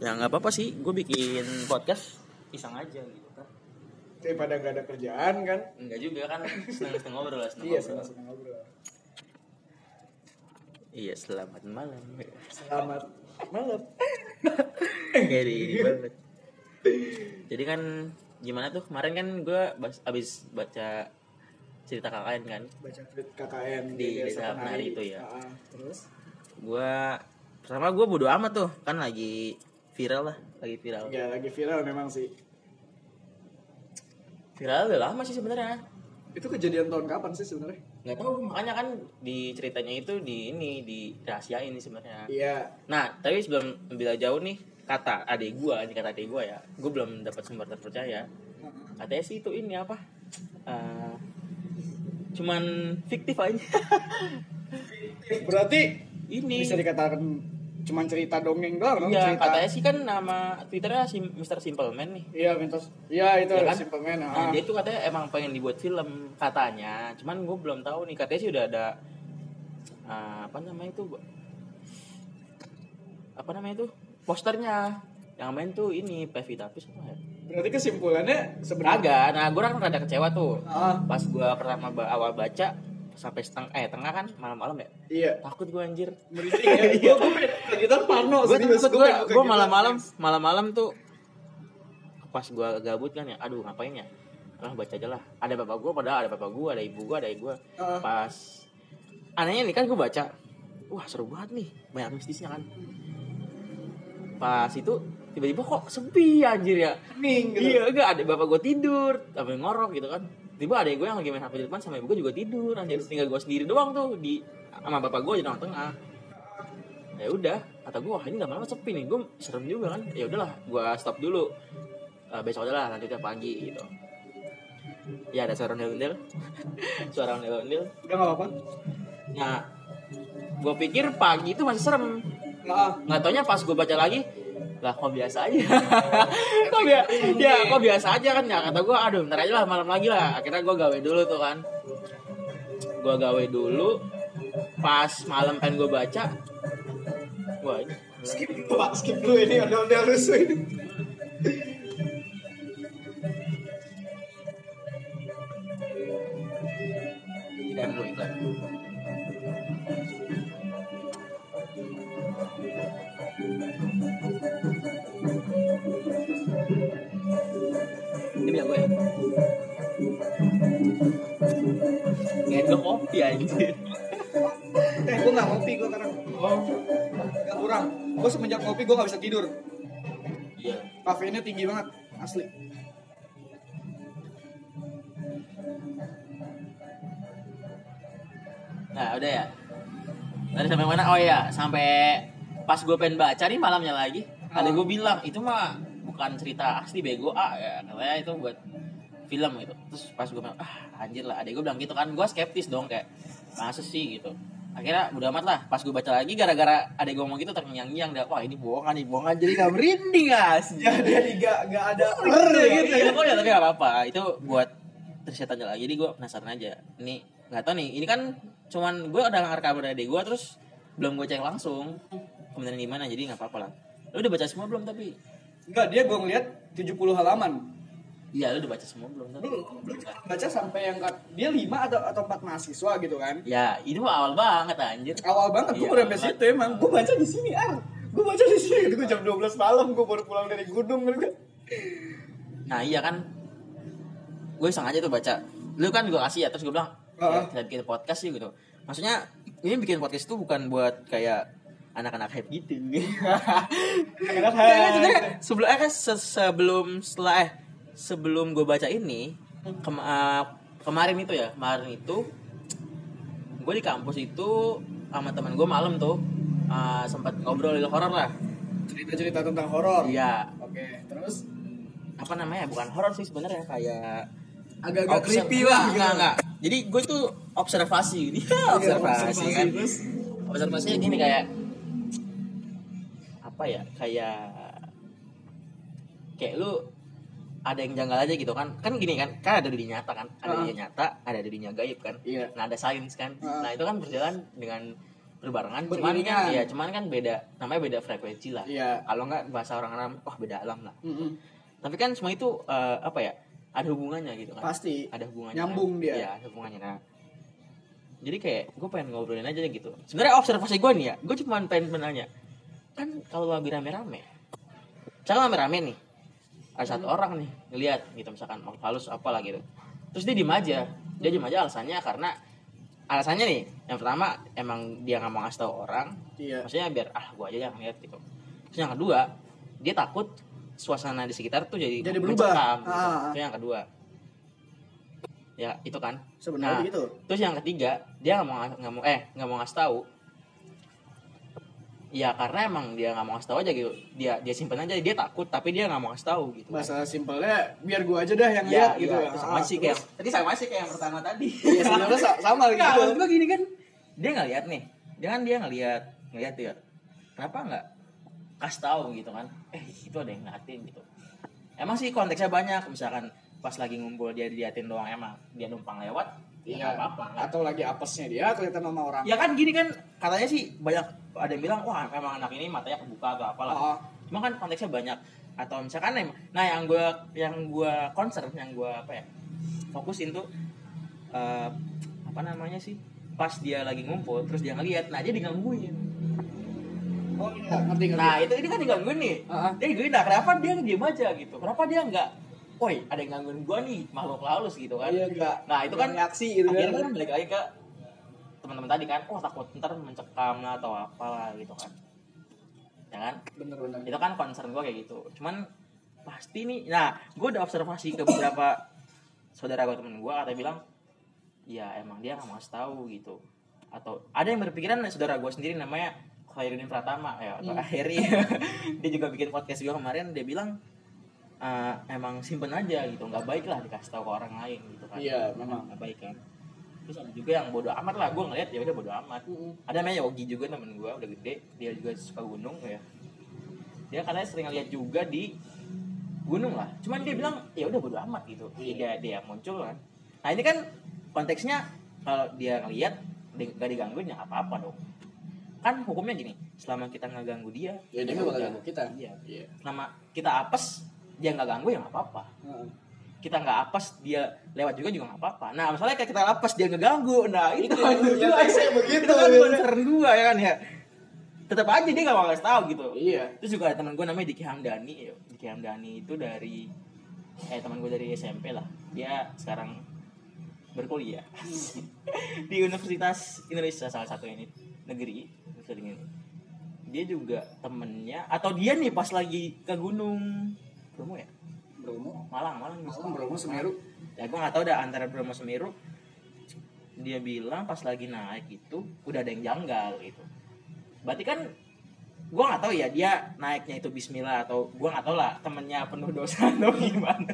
ya nggak apa-apa sih gue bikin podcast iseng aja gitu kan. Daripada gak ada kerjaan kan? Enggak juga kan seneng seneng ngobrol lah seneng iya ngobrol. senang ngobrol. Iya selamat malam. Selamat malam. Kayak di ini banget. Jadi kan gimana tuh? Kemarin kan gue abis baca cerita KKN kan. Baca tweet KKN Di Desa Penari itu ya. Ah, terus? Gue pertama gue bodo amat tuh. Kan lagi viral lah lagi viral. Ya lagi viral memang sih. Viral udah lama sih sebenarnya. Itu kejadian tahun kapan sih sebenarnya? Nggak tahu makanya kan di ceritanya itu di ini di rahasiain sih sebenarnya. Iya. Nah tapi sebelum bila jauh nih kata adik gua ini kata adik gua ya gua belum dapat sumber terpercaya. Katanya sih itu ini apa? Eh, cuman fiktif aja. Berarti ini. bisa dikatakan cuman cerita dongeng doang Iya, cerita katanya sih kan nama Twitternya si Mr. Simple Man nih. iya mintos iya itu Ya kan? Simple Man Nah, ah. dia tuh katanya emang pengen dibuat film katanya, cuman gue belum tahu nih katanya sih udah ada ah, apa namanya itu apa namanya itu posternya yang main tuh ini Pevita Tapis apa ya? berarti kesimpulannya sebenarnya nah gue kan rada kecewa tuh ah, pas gue pertama awal baca sampai setengah eh tengah kan? Malam-malam ya? Iya. Takut gue anjir. Merinding ya. Gue gue kagetan Parno gue takut gue gue malam-malam malam-malam tuh pas gue gabut kan ya aduh ngapain ya? Lah baca aja lah. Ada bapak gue padahal ada bapak gue ada ibu gue ada ibu gue Ah. pas anehnya nih kan gue baca wah seru banget nih banyak mistisnya kan. Pas itu tiba-tiba kok sepi anjir ya. Hening gitu. iya enggak ada bapak gue tidur sambil ngorok gitu kan tiba ada gue yang lagi main hp di depan sama ibu gue juga tidur anjir tinggal gue sendiri doang tuh di sama bapak gue di tengah-tengah. Ya udah kata gue wah ini lama-lama sepi nih gue serem juga kan. Ya udahlah gue stop dulu. Eh, besok aja lah lanjutnya pagi gitu. Ya ada suara ondel-ondel. Suara ondel-ondel. Udah nggak apa-apa? Nah gue pikir pagi itu masih serem. Nah, nggak taunya pas gue baca lagi lah kok biasa aja? Kok biasa ya kok biasa aja kan? Ya kata gue aduh ntar aja lah malam lagi lah. Akhirnya gue gawe dulu tuh kan. Gue gawe dulu pas malam pengen gue baca wah ini. Skip dulu pak skip dulu ini ada ondel rusuh ini Kopi anjir. Eh gue nggak ngopi gue sekarang nggak kurang. Gue semenjak ngopi gue nggak bisa tidur. Iya. Kafeinnya tinggi banget asli. Nah udah ya? Tadi sampai mana? Oh iya. Sampai pas gue pengen baca nih malamnya lagi Ada gue bilang itu mah bukan cerita asli bego ah ya. Katanya itu buat film gitu. Terus pas gue bilang ah anjir lah adek gue bilang gitu kan gue skeptis dong kayak masa sih gitu akhirnya udah amat lah pas gue baca lagi gara-gara adek gue ngomong gitu terngiang-ngiang dah wah ini bohongan nih bohongan jadi gak merinding asli ya jadi nggak nggak ada Iya gitu ya. Oh ya tapi gak apa-apa. Itu buat riset aja lah. Jadi gue penasaran aja. Ini nggak tahu nih. Ini kan cuman gue udah ngerekam dari gue terus belum gue cek langsung kemudian gimana. Jadi nggak apa-apa lah. Lu udah baca semua belum tapi? Enggak, dia gue ngeliat 70 halaman. Iya lu udah baca semua belum tapi? Belum, belum baca sampai yang dia 5 atau atau 4 mahasiswa gitu kan. Ya ini mah awal banget anjir. Awal banget gue Iya, baru awal sampai situ emang. Gue baca di sini, Ar. Gue baca di sini. Itu gue jam 12 malam gue baru pulang dari gunung kan. Nah iya kan. Gue iseng aja tuh baca. Lu kan juga kasih ya terus gue bilang ya, kita bikin podcast sih gitu. Maksudnya ini bikin podcast itu bukan buat kayak anak-anak hype gitu. Enak Iya kan sebenarnya sebelum eh, kan se- sebelum setelah eh sebelum gue baca ini kem- eh, kemarin itu ya kemarin itu gue di kampus itu sama teman gue malam tuh eh, sempat ngobrol horor lah. Cerita-cerita tentang horor. iya. Oke, terus? Apa namanya? Bukan horor sih sebenarnya kayak agak-agak creepy lah. enggak, enggak. jadi gue tuh observasi. Gitu Iya, observasi, kan? terus? Observasinya gini kayak apa ya? Kayak kayak lu ada yang janggal aja gitu kan kan gini kan kan ada dunia nyata kan ada Ah. dunia nyata ada dunia gaib kan Iya. nah ada sains kan Ah. nah itu kan berjalan dengan berbarengan cuman kan ya cuman kan beda namanya beda frekuensi lah Iya. kalau nggak bahasa orang-orang wah beda alam lah Mm-mm. tapi kan semua itu eh, apa ya ada hubungannya gitu kan Pasti. ada hubungannya Nyambung kan? dia. Iya, ada hubungannya nah jadi kayak gue pengen ngobrolin aja gitu sebenarnya observasi gue nih ya gue cuma pengen menanya kan kalau lagi rame-rame misalkan rame-rame nih ada satu Hmm. orang nih ngeliat gitu misalkan makhluk halus apalah gitu terus dia diem aja dia diem aja alasannya karena alasannya nih yang pertama emang dia nggak mau ngasih tahu orang Iya. maksudnya biar ah gue aja yang lihat gitu terus yang kedua dia takut suasana di sekitar tuh jadi Jadi berubah. mencekam, gitu. Ah. itu yang kedua ya itu kan Sebenarnya Nah. begitu. terus yang ketiga dia nggak mau nggak mau eh nggak mau ngasih tahu ya karena emang dia nggak mau ngasih tahu aja gitu. Dia dia simpen aja dia takut tapi dia nggak mau ngasih tahu gitu Bahasa simpelnya biar gua aja dah yang ya, lihat gitu. iya, itu sama Ah, sih kayak tadi sama sih kayak yang pertama tadi. Iya, sebenarnya sa- sama gitu. maksud gua gini kan. Dia nggak lihat nih dia kan dia ngeliat ngeliat ya kenapa nggak kasih tahu gitu kan? Eh itu ada yang ngeliatin gitu. Emang sih konteksnya banyak misalkan pas lagi ngumpul dia diliatin doang emang dia numpang lewat ya nggak apa-apa kan. Atau lagi apesnya dia kelihatan sama orang. ya kan gini kan katanya sih banyak ada yang bilang wah memang anak ini matanya kebuka atau apalah Ah, cuma kan konteksnya banyak atau misalkan nah yang gue yang gua concern yang gue apa ya fokusin tuh eh, apa namanya sih pas dia lagi ngumpul terus dia ngeliat nah dia digangguin Oh iya, ngerti ngerti. nah itu ini kan digangguin nih Ah, ah. dia digangguin nah kenapa dia diem aja gitu kenapa dia nggak woi ada yang gangguin gue nih makhluk halus gitu kan Iya enggak. nah itu kan reaksi gitu akhirnya kan. kan balik lagi ke teman-teman tadi kan oh takut ntar mencekam lah atau apalah gitu kan ya kan Bener-bener. itu kan concern gue kayak gitu cuman pasti nih nah gue udah observasi ke beberapa saudara gue temen gue kata bilang ya emang dia nggak mau tahu gitu atau ada yang berpikiran saudara gue sendiri namanya Khairuddin Pratama ya atau Hmm. akhirnya dia juga bikin podcast gue kemarin dia bilang "Eh, emang simpen aja gitu. Nggak baik lah dikasih tahu ke orang lain gitu kan. Iya, memang. nggak baik kan. Terus ada juga yang bodoh amat lah. Gue ngeliat ya udah bodoh amat. Mm-mm. ada namanya Yogi juga temen gue udah gede. Dia juga suka gunung ya. Dia katanya sering lihat juga di gunung lah. Cuman dia bilang ya udah bodo amat gitu. Dia dia muncul kan. Nah ini kan konteksnya kalau dia ngelihat di- gak digangguin ya apa apa dong. Kan hukumnya gini selama kita nggak ganggu dia Ya dia ya nggak ganggu kita. iya. Iya. selama kita apes dia nggak ganggu ya nggak apa-apa. Heeh. kita nggak apes dia lewat juga juga nggak apa-apa. Nah masalahnya kayak kita apes dia ngeganggu. Nah itu, Itu, itu, ya, biasanya begitu, itu kan gitu. concern gua ya kan ya. Tetap aja dia nggak mau kasih tahu gitu. Iya. terus juga ada teman gue namanya Diki Hamdani ya. Diki Hamdani itu dari eh teman gue dari SMP lah. Dia sekarang berkuliah. Di Universitas Indonesia salah satu ini negeri ini dia juga temennya atau dia nih pas lagi ke gunung Bromo ya? Bromo. Malang Malang Malang, Bromo, Semeru. ya gue nggak tahu dah antara Bromo Semeru. Dia bilang pas lagi naik itu udah ada yang janggal gitu. Berarti kan gue nggak tahu ya dia naiknya itu Bismillah atau gue nggak tahu lah temennya penuh dosa atau gimana.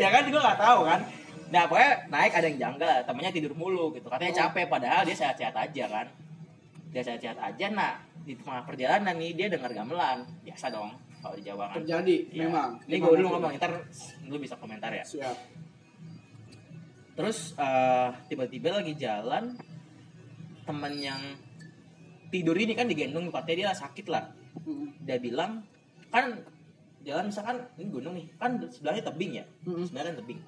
Ya kan gue nggak tahu kan. Nah pokoknya naik ada yang janggal temennya tidur mulu gitu. Katanya capek padahal dia sehat-sehat aja kan. Dia sehat-sehat aja nah di tengah perjalanan nih dia dengar gamelan. Biasa dong kalau di Jawa kan Terjadi Iya. memang. Ini gue dulu ngomong, ntar lu bisa komentar ya. Siap. Terus eh, tiba-tiba lagi jalan temen yang tidur ini kan digendong katanya dia sakit lah. Dia bilang kan jalan misalkan ini gunung nih kan sebelahnya tebing ya, Mm-mm. sebelahnya tebing.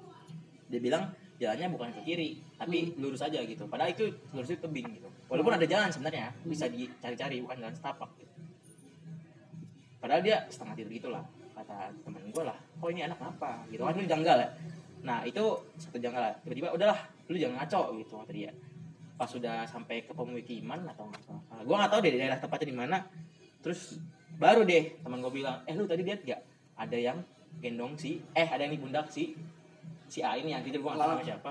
Dia bilang jalannya bukan ke kiri tapi lurus aja gitu. Padahal itu lurus itu tebing gitu. Walaupun ada jalan sebenarnya bisa dicari-cari bukan jalan setapak. Gitu. Padahal dia setengah tidur gitu lah kata temen gue lah. Oh ini anak apa? Gitu kan lu janggal ya. Nah itu satu janggal lah. Tiba-tiba udahlah lu jangan ngaco gitu kata dia. Pas sudah sampai ke pemukiman atau nggak. Nah, gue nggak tahu deh di daerah tempatnya di mana. Terus baru deh teman gue bilang, eh lu tadi lihat gak ada yang gendong si, eh ada yang di pundak si si A ini yang tidur gue nggak tahu siapa.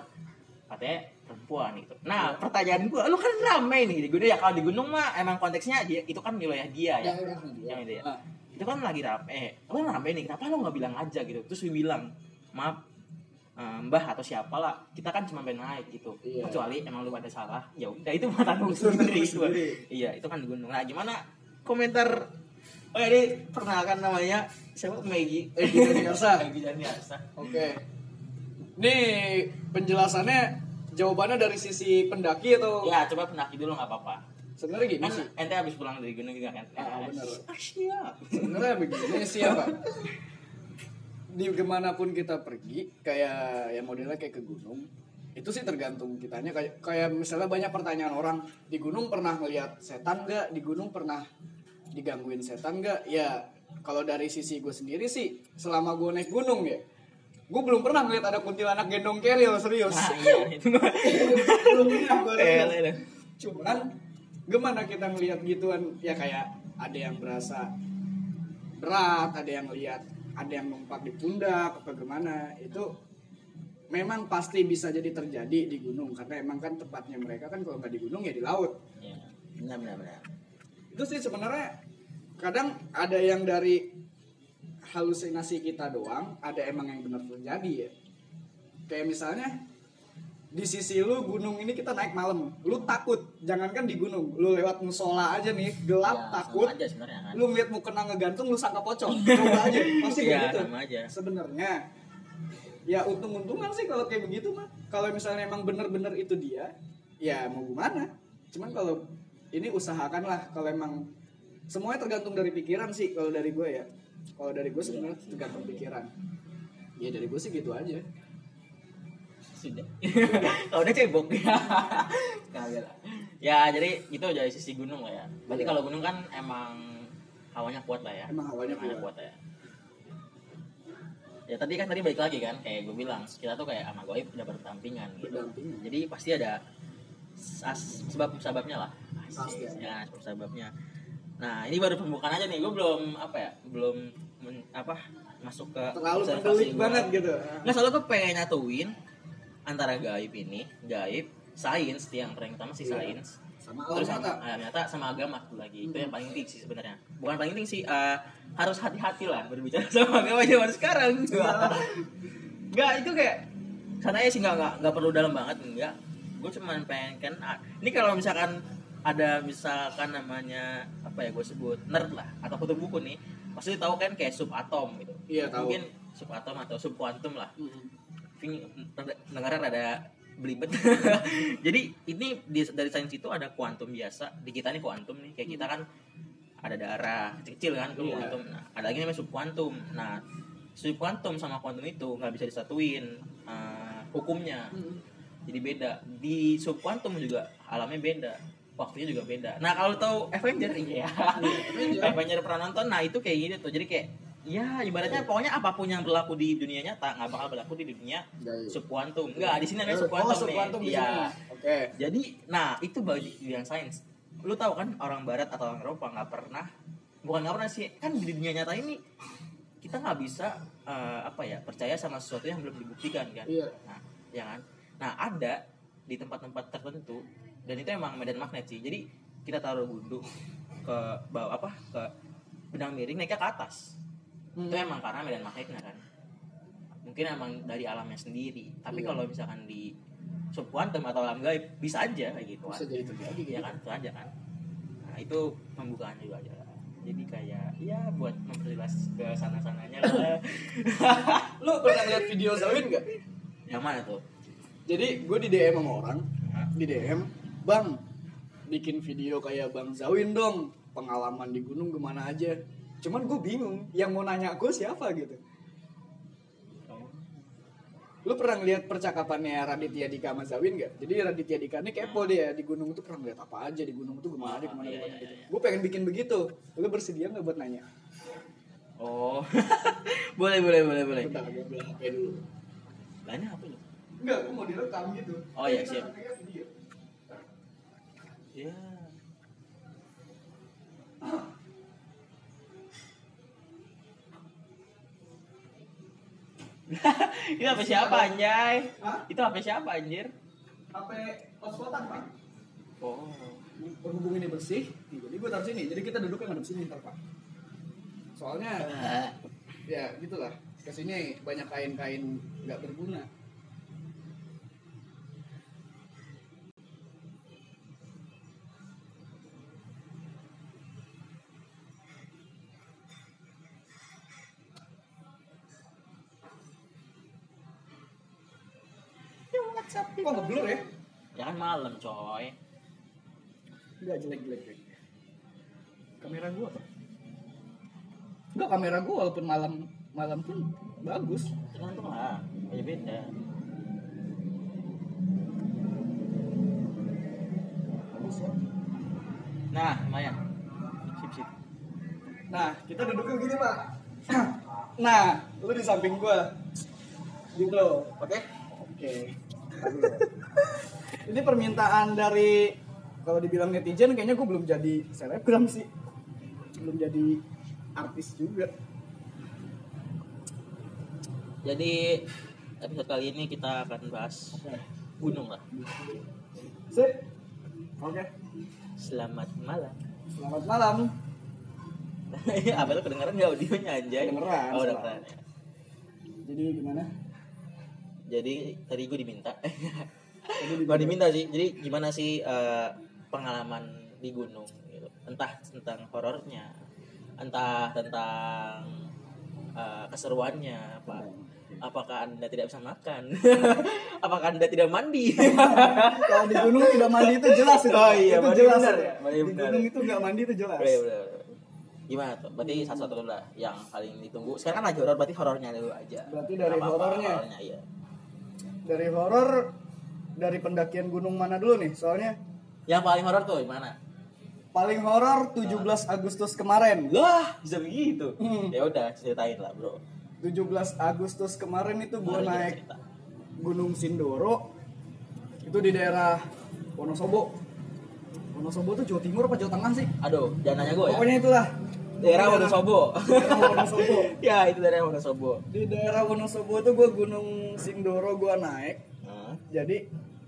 Katanya perempuan gitu. Nah pertanyaan gue, lu kan rame nih di gunung ya kalau di gunung mah emang konteksnya dia itu kan wilayah dia ya. Yang itu ya Ah. Itu kan lagi rame eh lu rame nih kenapa lu nggak bilang aja gitu terus gue bilang maaf eh, mbah atau siapa lah kita kan cuma pengen naik gitu Iya. kecuali emang lu ada salah ya udah itu mah tanggung sendiri gua. iya itu kan di gunung nah gimana komentar oh ya ini perkenalkan namanya siapa Maggie Egy Daniarsa. Maggie Daniarsa Oke. Nih penjelasannya jawabannya dari sisi pendaki atau ya coba pendaki dulu nggak apa-apa sebenarnya gini. Kan sih ente habis pulang dari gunung juga kan? Ah, bener. Ah, sebenarnya begini sih pak. Di ke mana pun kita pergi kayak ya modelnya kayak ke gunung itu sih tergantung kitanya. Kayak kayak misalnya banyak pertanyaan orang di gunung pernah ngelihat setan nggak? Di gunung pernah digangguin setan nggak? Ya kalau dari sisi gue sendiri sih selama gue naik gunung ya gue belum pernah ngeliat ada kuntilanak gendong keril serius. Nah, iya, itu belum pernah gue serius. iya. cuman gimana kita ngelihat gituan ya kayak ada yang berasa berat ada yang lihat ada yang numpak di pundak apa gimana itu memang pasti bisa jadi terjadi di gunung karena emang kan tempatnya mereka kan kalau nggak di gunung ya di laut Iya. Benar benar benar. itu sih sebenarnya kadang ada yang dari halusinasi kita doang ada emang yang benar terjadi ya kayak misalnya di sisi lu gunung ini kita naik malam. Lu takut. Jangankan di gunung. Lu lewat musola aja nih. Gelap Ya, takut. aja kan. lu ngeliat mau kena ngegantung lu sangka pocong. Coba aja. Pasti sama aja. sebenarnya ya untung-untungan sih kalau kayak begitu mah. Kalau misalnya emang bener-bener itu dia ya mau gimana? Cuman kalau ini usahakanlah. Kalau emang semuanya tergantung dari pikiran sih kalau dari gue ya. Kalau dari gue sebenarnya tergantung pikiran. Ya dari gue sih gitu aja sudah kalau udah cebok. Lah. ya jadi itu dari sisi gunung lah ya. Berarti Iya. kalau gunung kan emang hawanya kuat lah ya. Emang hawanya kuat. ya. Ya tadi kan tadi balik lagi kan kayak gue bilang kita tuh kayak sama goib udah berdampingan gitu. Berdampingan. jadi pasti ada sebab sebabnya lah. Pasti ya sebab sebabnya nah ini baru pembukaan aja nih. Gue belum apa ya belum men- apa masuk ke terlalu banget gitu. Nggak soalnya gue pengen nyatuin antara gaib ini, gaib, sains, yang paling utama sih Iya. sains. sama alam Terus sama, mata ah, nyata sama agama satu lagi. Itu yang paling penting sih sebenarnya. Bukan paling penting sih, eh, harus hati-hati lah berbicara sama agama zaman sekarang. Enggak, itu kayak katanya sih nggak nggak nggak perlu dalam banget enggak. Gue cuman pengen kan, ah, ini kalau misalkan ada misalkan namanya apa ya gue sebut nerd lah atau kutu buku nih pasti tahu kan kayak subatom gitu Iya, tahu. mungkin subatom atau subkuantum lah Mm-mm. Ving dengarnya rada belibet. Jadi ini di, dari sains itu ada kuantum biasa. Di kita nih kuantum nih, kayak kita kan ada darah kecil-kecil kan Iya. kuantum. Nah, ada lagi namanya subkuantum. Nah, subkuantum sama kuantum itu nggak bisa disatuin eh, hukumnya. Mm-mm. Jadi beda. Di subkuantum juga alamnya beda. Waktunya juga beda. Nah, kalau tahu Avenger ya. Avenger pernah nonton, nah itu kayak gitu tuh. Jadi kayak ya ibaratnya pokoknya apa pun yang berlaku di dunia nyata nggak bakal berlaku di dunia Gaib. subkuantum enggak di sini namanya Oh, subkuantum subkuantum nih di iya. Oke. jadi nah itu bagi yang sains lu tahu kan orang barat atau orang Eropa nggak pernah bukan nggak pernah sih kan di dunia nyata ini kita nggak bisa eh, apa ya percaya sama sesuatu yang belum dibuktikan kan Iya. nah ya kan nah ada di tempat-tempat tertentu dan itu emang medan magnet sih jadi kita taruh gundu ke bawah apa ke benang miring naiknya ke atas Hmm. itu emang karena medan magnetnya kan mungkin emang dari alamnya sendiri tapi Iya. kalau misalkan di subkuantum atau alam gaib bisa aja kayak gitu bisa jadi terjadi ya kan itu aja kan nah itu pembukaan juga aja jadi kayak ya buat memperjelas ke sana sananya lah Lu pernah lihat video Zawin nggak? yang mana tuh Jadi gue di DM sama orang, Hah? di DM, bang, bikin video kayak bang Zawin dong, pengalaman di gunung gimana aja. Cuman gue bingung, yang mau nanya gue siapa gitu. Lu pernah ngeliat percakapannya Raditya Dika sama Zawin gak? Jadi Raditya Dika ini kepo dia di gunung tuh pernah ngeliat apa aja di gunung tuh gimana aja Oh, gimana iya, iya, gitu. iya. Gue pengen bikin begitu. Lu bersedia nggak buat nanya? oh boleh boleh boleh boleh Bentar, gue ambil HP dulu. lainnya apa lu Enggak, gue mau direkam gitu. Oh, iya, Kita siap. nanya video. itu apa siapa anjay Hah? itu apa siapa anjir HP hotspotan pak. oh Berhubung ini bersih, jadi gue taruh sini. Jadi kita duduknya ngadep sini ntar pak. Soalnya ya gitulah. Ke sini banyak kain-kain nggak berguna. Kok ngeblur ya? ya kan malam coy Enggak jelek-jelek. Kamera gua apa? Enggak kamera gua walaupun malam malam pun bagus. tergantung lah beda beda Bagus ya. nah lumayan sip sip Nah, kita duduknya begini, Pak. Nah, lu di samping gua. Gitu. oke Oke. Ini permintaan dari kalau dibilang netizen kayaknya gue belum jadi selebgram sih. Belum jadi artis juga. jadi episode kali ini kita akan bahas gunung lah Sip. Oke. selamat malam Selamat malam. apa tuh kedengeran nggak audionya anjay Kedengeran, oh udah ya. Jadi gimana? Jadi tadi gue diminta Gak diminta sih. Jadi gimana sih eh, pengalaman di gunung gitu. Entah tentang horornya, entah tentang eh, keseruannya, apa apakah Anda tidak bisa makan? apakah Anda tidak mandi? Kalau di gunung tidak mandi itu jelas itu. Oh iya, itu jelas. benar ya, mandi di benar. gunung itu nggak mandi itu jelas. Iya, bener, bener. Gimana tuh? Berarti satu-satu dulu lah yang paling ditunggu. Sekarang kan lagi horor, berarti horornya dulu aja. Berarti dari horornya? horornya iya. Dari horor dari pendakian gunung mana dulu nih? Soalnya Yang paling horor tuh gimana? paling horor 17 Agustus kemarin. Lah, bisa begitu. Hmm. Ya udah, ceritain lah, Bro. 17 Agustus kemarin itu gue naik cerita. Gunung Sindoro itu di daerah Wonosobo. Wonosobo tuh Jawa Timur apa Jawa Tengah sih? Aduh, jangan nanya gue ya. Pokoknya itulah. Daerah Wonosobo. Daerah Wonosobo. ya, itu daerah Wonosobo. Di daerah Wonosobo tuh gue Gunung Sindoro gue naik. Nah, Jadi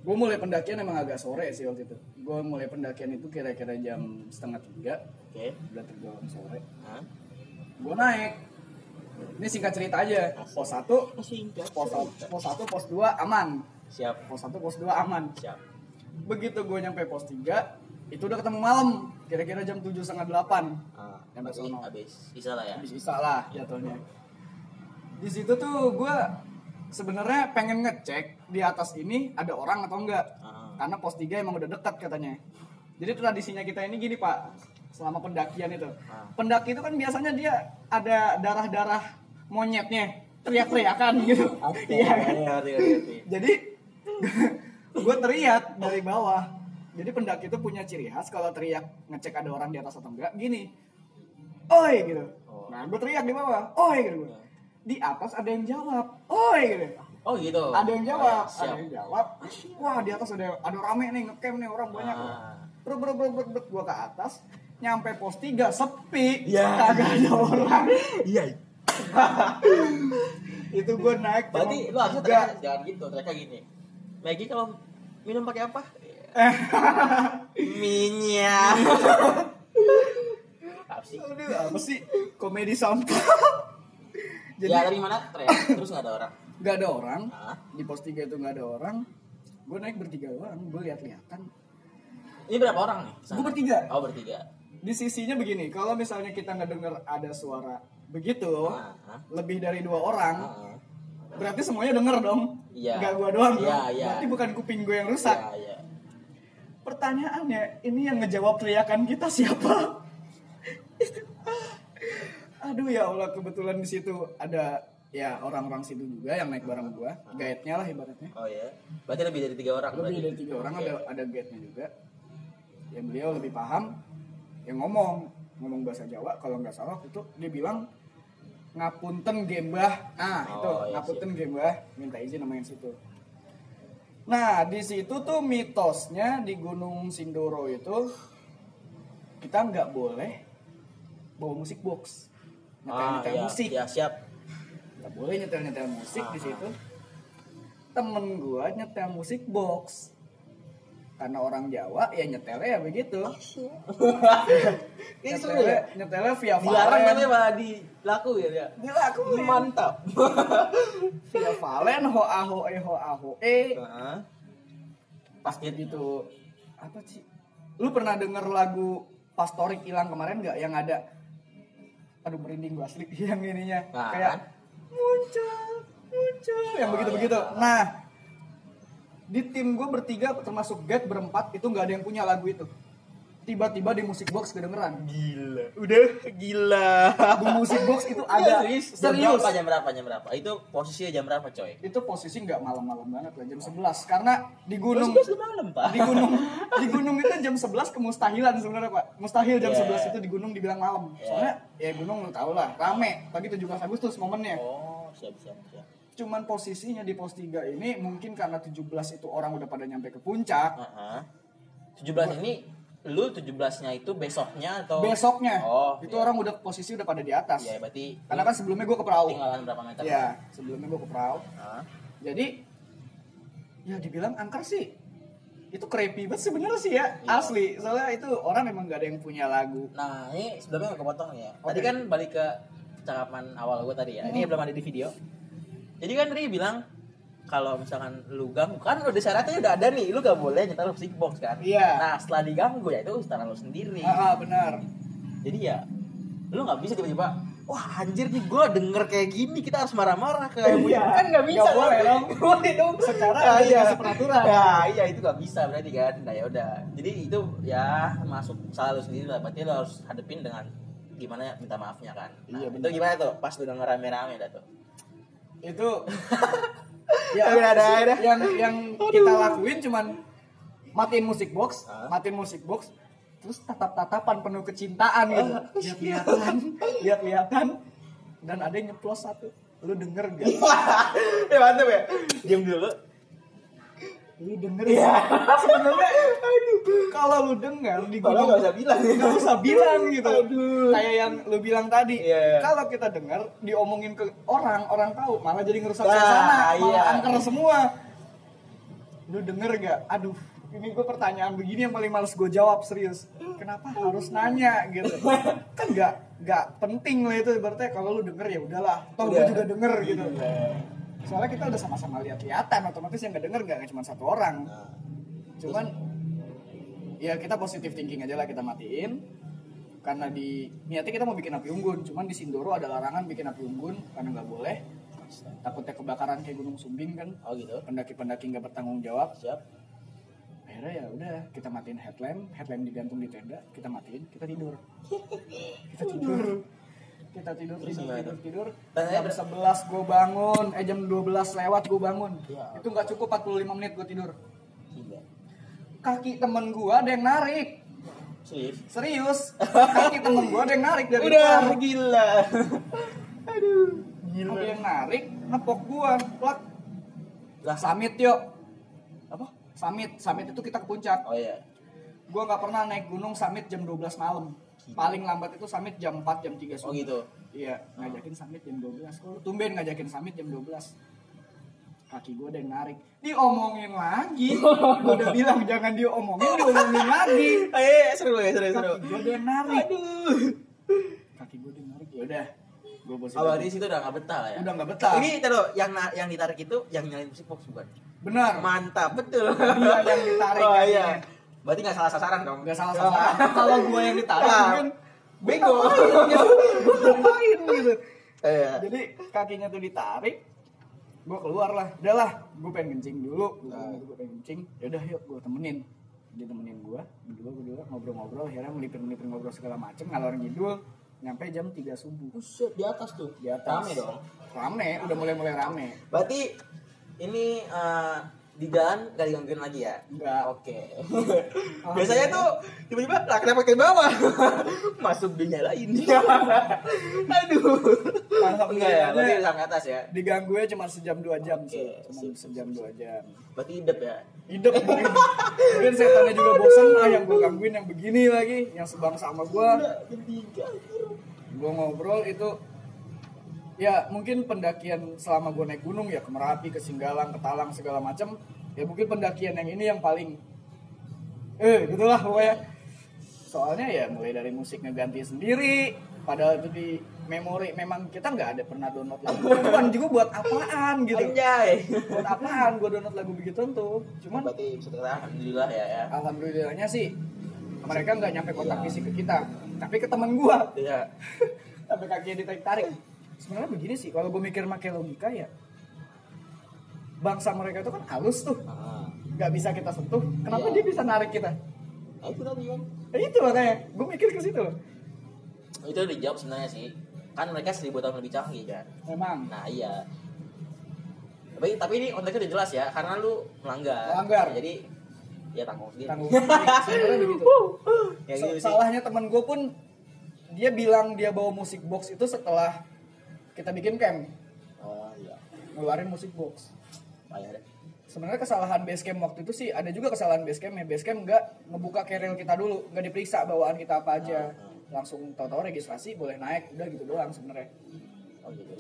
gue mulai pendakian emang agak sore sih waktu itu. Gue mulai pendakian itu kira-kira jam setengah tiga. Oke. Udah tergolong sore. Nah, Gue naik. Ini singkat cerita aja. Pos 1, singkat. pos 1, pos 1, pos 2 aman. Siap, Pos 1, pos 2 aman. siap. Begitu gue nyampe pos 3, itu udah ketemu malam. Kira-kira jam 7 setengah 8. Ah, Yang berarti sono. habis bisa lah ya. Habis isa lah jatuhnya. Di situ tuh gue sebenarnya pengen ngecek di atas ini ada orang atau enggak. Ah, Karena pos 3 emang udah dekat katanya. Jadi tradisinya kita ini gini pak, selama pendakian itu. Ah. Pendaki itu kan biasanya dia ada darah-darah monyetnya, teriak-teriakan gitu. Iya kan? Iya. Jadi gue teriak dari bawah. Jadi pendaki itu punya ciri khas kalau teriak ngecek ada orang di atas atau enggak gini. Oi gitu. Oh. Nah, gue teriak di bawah. Oi gitu. gua. Di atas ada yang jawab. Oi gitu. Oh gitu. Ada yang jawab, Oh, ya, siap. ada yang jawab. Wah, di atas ada ada rame nih ngecamp nih orang banyak. Ah. Bro, bro, bro, bro, bro. gua ke atas, nyampe pos 3 sepi. Ya. Kagak ada orang. Iya. itu gue naik Berarti lu harusnya tiga. jangan gitu, teriaknya gini. Maggie kalau minum pakai apa? Minyak. apa sih? Aduh, apa sih? Komedi sampah. Jadi ya dari mana teriak? Terus nggak ada orang. nggak ada orang. Hah? Di pos 3 itu nggak ada orang. Gue naik bertiga doang. Gue lihat-lihatan. Ini berapa orang nih? Gue bertiga. Oh bertiga. Di sisinya begini, kalau misalnya kita nggak dengar ada suara begitu, Ah, ah. lebih dari dua orang, Ah, berarti semuanya denger dong. Iya. Nggak gua doang dong. Iya, iya. Berarti bukan kuping gue yang rusak. Iya, iya. Pertanyaannya, ini yang ngejawab teriakan kita siapa? Aduh ya Allah, kebetulan di situ ada ya orang-orang situ juga yang naik bareng gua, guide-nya lah ibaratnya. Oh ya. Berarti lebih dari tiga orang. Lebih berarti. dari tiga orang ada ada guide-nya juga. Yang beliau lebih paham, yang ngomong ngomong bahasa Jawa kalau nggak salah itu dia bilang ngapunten gembah. Nah, Oh, itu iya, ngapunten gembah, minta izin sama yang situ. Nah, di situ tuh mitosnya di Gunung Sindoro itu kita nggak boleh bawa musik box. Ah, Nyetel-nyetel iya. musik. Ya, siap. Nggak boleh nyetel-nyetel musik di Ah. situ. Temen gua nyetel musik box. Karena orang Jawa ya nyetelnya ya begitu. Ini seru nyetelnya, ya. nyetelnya via Dilarang Valen. tapi malah dilaku ya dia. Dilakuin. Mantap. Via Valen ho aho e ho aho e. Heeh. Pasti gitu. Apa sih? Lu pernah denger lagu Pastorik hilang kemarin nggak yang ada aduh merinding gua asli yang ininya Nah, kayak kan? muncul muncul yang Oh, begitu begitu iya. nah di tim gue bertiga termasuk guide berempat itu nggak ada yang punya lagu itu tiba-tiba di musik box kedengeran Gila. Udah gila. di musik box itu Ada serius. Jam serius berapa? Jam berapa? Jam berapa? Itu posisinya jam berapa, coy? itu posisi nggak malam-malam banget lah jam 11 karena di gunung malam, Pak. di gunung di gunung itu jam 11 kemustahilan sebenarnya pak mustahil jam Yeah. 11 itu di gunung dibilang malam soalnya ya gunung lu tau lah rame pagi 17 Agustus momennya Oh, siap siap siap. Cuman posisinya di pos 3 ini mungkin karena 17 itu orang udah pada nyampe ke puncak Heeh. 17 ini lu 17-nya itu besoknya atau besoknya Oh, itu iya. orang udah posisi udah pada di atas Ya, berarti karena kan sebelumnya gue ke perahu tinggalan berapa meter? ya sebelumnya gue ke perahu Hah? jadi ya dibilang angker sih itu creepy banget sebenarnya sih ya Iya. asli soalnya itu orang emang gak ada yang punya lagu Nah, ini sebelumnya nggak kepotong ya. Tadi Oke. kan balik ke percakapan awal gue tadi ya. Ini Hmm. belum ada di video. Jadi kan Ri bilang kalau misalkan lu ganggu kan udah syaratnya udah ada nih, lu gak boleh nyetel musik box kan. Iya. Nah, setelah diganggu ya itu setelah lu sendiri. ah, ah, benar Jadi ya lu nggak bisa tiba-tiba wah anjir nih gue denger kayak gini kita harus marah-marah ke Iya. kan nggak bisa Nggak boleh dong. Boleh dong Secara Nah, iya. peraturan. ya iya itu nggak bisa berarti kan nah ya udah jadi itu ya masuk salah lu sendiri lah berarti lu harus hadepin dengan gimana minta maafnya kan nah, Iya, itu benar. gimana tuh pas lu denger rame-rame dah tuh itu ya ada, ada. yang yang kita lakuin cuman matiin musik box Hah? matiin musik box terus tatap-tatapan penuh kecintaan gitu. Lihat-lihatan lihat-lihatan dan ada yang nyeplos satu. Lu denger gak ya mantap ya. Diam dulu lu denger ya sebenarnya kalau lu denger di gunung nggak usah bilang. nggak usah bilang gitu. Aduh. kayak yang lu bilang tadi. Iya. kalau kita dengar diomongin ke orang orang tahu malah jadi ngerusak Nah, suasana malah iya. angker semua. Lu denger gak aduh ini gue pertanyaan begini yang paling males gue jawab serius. Kenapa harus nanya gitu? Kan gak gak penting lah itu berarti kalau lu denger ya udahlah. Toh gue juga denger gitu soalnya kita udah sama-sama lihat-lihatan otomatis yang gak denger gak cuma satu orang. Nah, cuman ya kita positif thinking aja lah kita matiin. Karena di niatnya kita mau bikin api unggun cuman di Sindoro ada larangan bikin api unggun karena nggak boleh. Takutnya kebakaran kayak gunung Sumbing kan. Oh gitu? Pendaki-pendaki nggak bertanggung jawab. Siap. Akhirnya ya udah kita matiin headlamp headlamp digantung di tenda kita matiin kita tidur. Kita tidur kita tidur Terus tidur tidur tidur. Dan jam 11 gue bangun. Eh jam 12 lewat gue bangun. Ya. itu nggak cukup 45 menit gue tidur. Gila kaki temen gua ada yang narik. Serius? Serius. Kaki temen gua ada yang narik dari udah luar. gila. Aduh. Ada yang narik nepok gua. Plak. Lah. Samit yuk. Apa? Samit. Samit itu kita ke puncak. Oh iya. Gua nggak pernah naik gunung samit jam 12 malam paling lambat itu samit jam 4 jam 3 oh subuh gitu. Iya ngajakin samit jam 12 kok tumben ngajakin samit jam 12 kaki gua ada yang narik. Diomongin lagi. Gua udah bilang jangan diomongin diomongin lagi. Eh seru ya seru seru. Kaki gua ada yang narik. Aduh. Kaki gua ada yang narik. Ya udah gua positif awal di situ udah nggak betah lah ya? Udah nggak betah. ini taruh yang yang ditarik itu yang nyalain musik box bukan? Benar. Mantap betul. Dia yang ditarik oh iya berarti nggak salah sasaran dong. Nggak salah sasaran. kalau gue yang ditarik Ah. mungkin bego gue ngapain gitu. Iya. jadi kakinya tuh ditarik gue keluar lah. Udahlah gue pengen kencing dulu. Gue gue pengen kencing. Yaudah yuk gue temenin. Dia temenin gue berdua berdua ngobrol-ngobrol. Akhirnya melipir-melipir ngobrol segala macem ngalor ngidul nyampe jam 3 subuh. Buset, di atas tuh? Di atas. Rame dong. Rame udah mulai mulai rame. Berarti ini eh, di jalan gak digangguin lagi ya? Enggak. oke. Biasanya tuh tiba-tiba lah kenapa ke bawah? Masuk dinyalain aduh. Enggak ya berarti sampai atas ya? diganggu cuma sejam dua jam sih. Oke, cuma sip, sejam dua jam. Berarti hidup ya? Hidup mungkin. Mungkin setannya juga bosan ah yang gue gangguin yang begini lagi yang sebangsa sama gue gue ngobrol itu ya mungkin pendakian selama gue naik gunung ya ke Merapi ke Singgalang ke Talang segala macam ya mungkin pendakian yang ini yang paling eh gitulah pokoknya. Soalnya ya mulai dari musik ngeganti sendiri padahal itu di memori memang kita nggak ada pernah download lagu begituan juga buat apaan gitu. Anjay. Buat apaan gue download lagu begitu tuh cuman berarti bisa dikatakan alhamdulillah ya ya. Alhamdulillahnya sih mereka nggak nyampe kontak Iya. fisik ke kita tapi ke teman gua. Iya. Sampai kakinya ditarik tarik sebenarnya begini sih kalau gue mikir pakai logika ya bangsa mereka itu kan halus tuh Ah. nggak bisa kita sentuh kenapa Iya. dia bisa narik kita Nah, itu tadi kan. Eh, itu makanya, gue mikir ke situ. Itu udah dijawab sebenarnya sih. Kan mereka seribu tahun lebih canggih kan. Memang. Nah iya. Tapi tapi ini konteksnya udah jelas ya, karena lu melanggar. Melanggar. Jadi ya tanggung sendiri. Tanggung. Sebenarnya begitu. Ya gitu sih. salahnya teman gue pun dia bilang dia bawa musik box itu setelah kita bikin camp Oh iya. ngeluarin musik box deh. sebenarnya kesalahan basecamp waktu itu sih ada juga kesalahan basecamp ya basecamp nggak ngebuka keril kita dulu nggak diperiksa bawaan kita apa aja langsung tahu-tahu registrasi boleh naik udah gitu doang sebenarnya Oh gitu.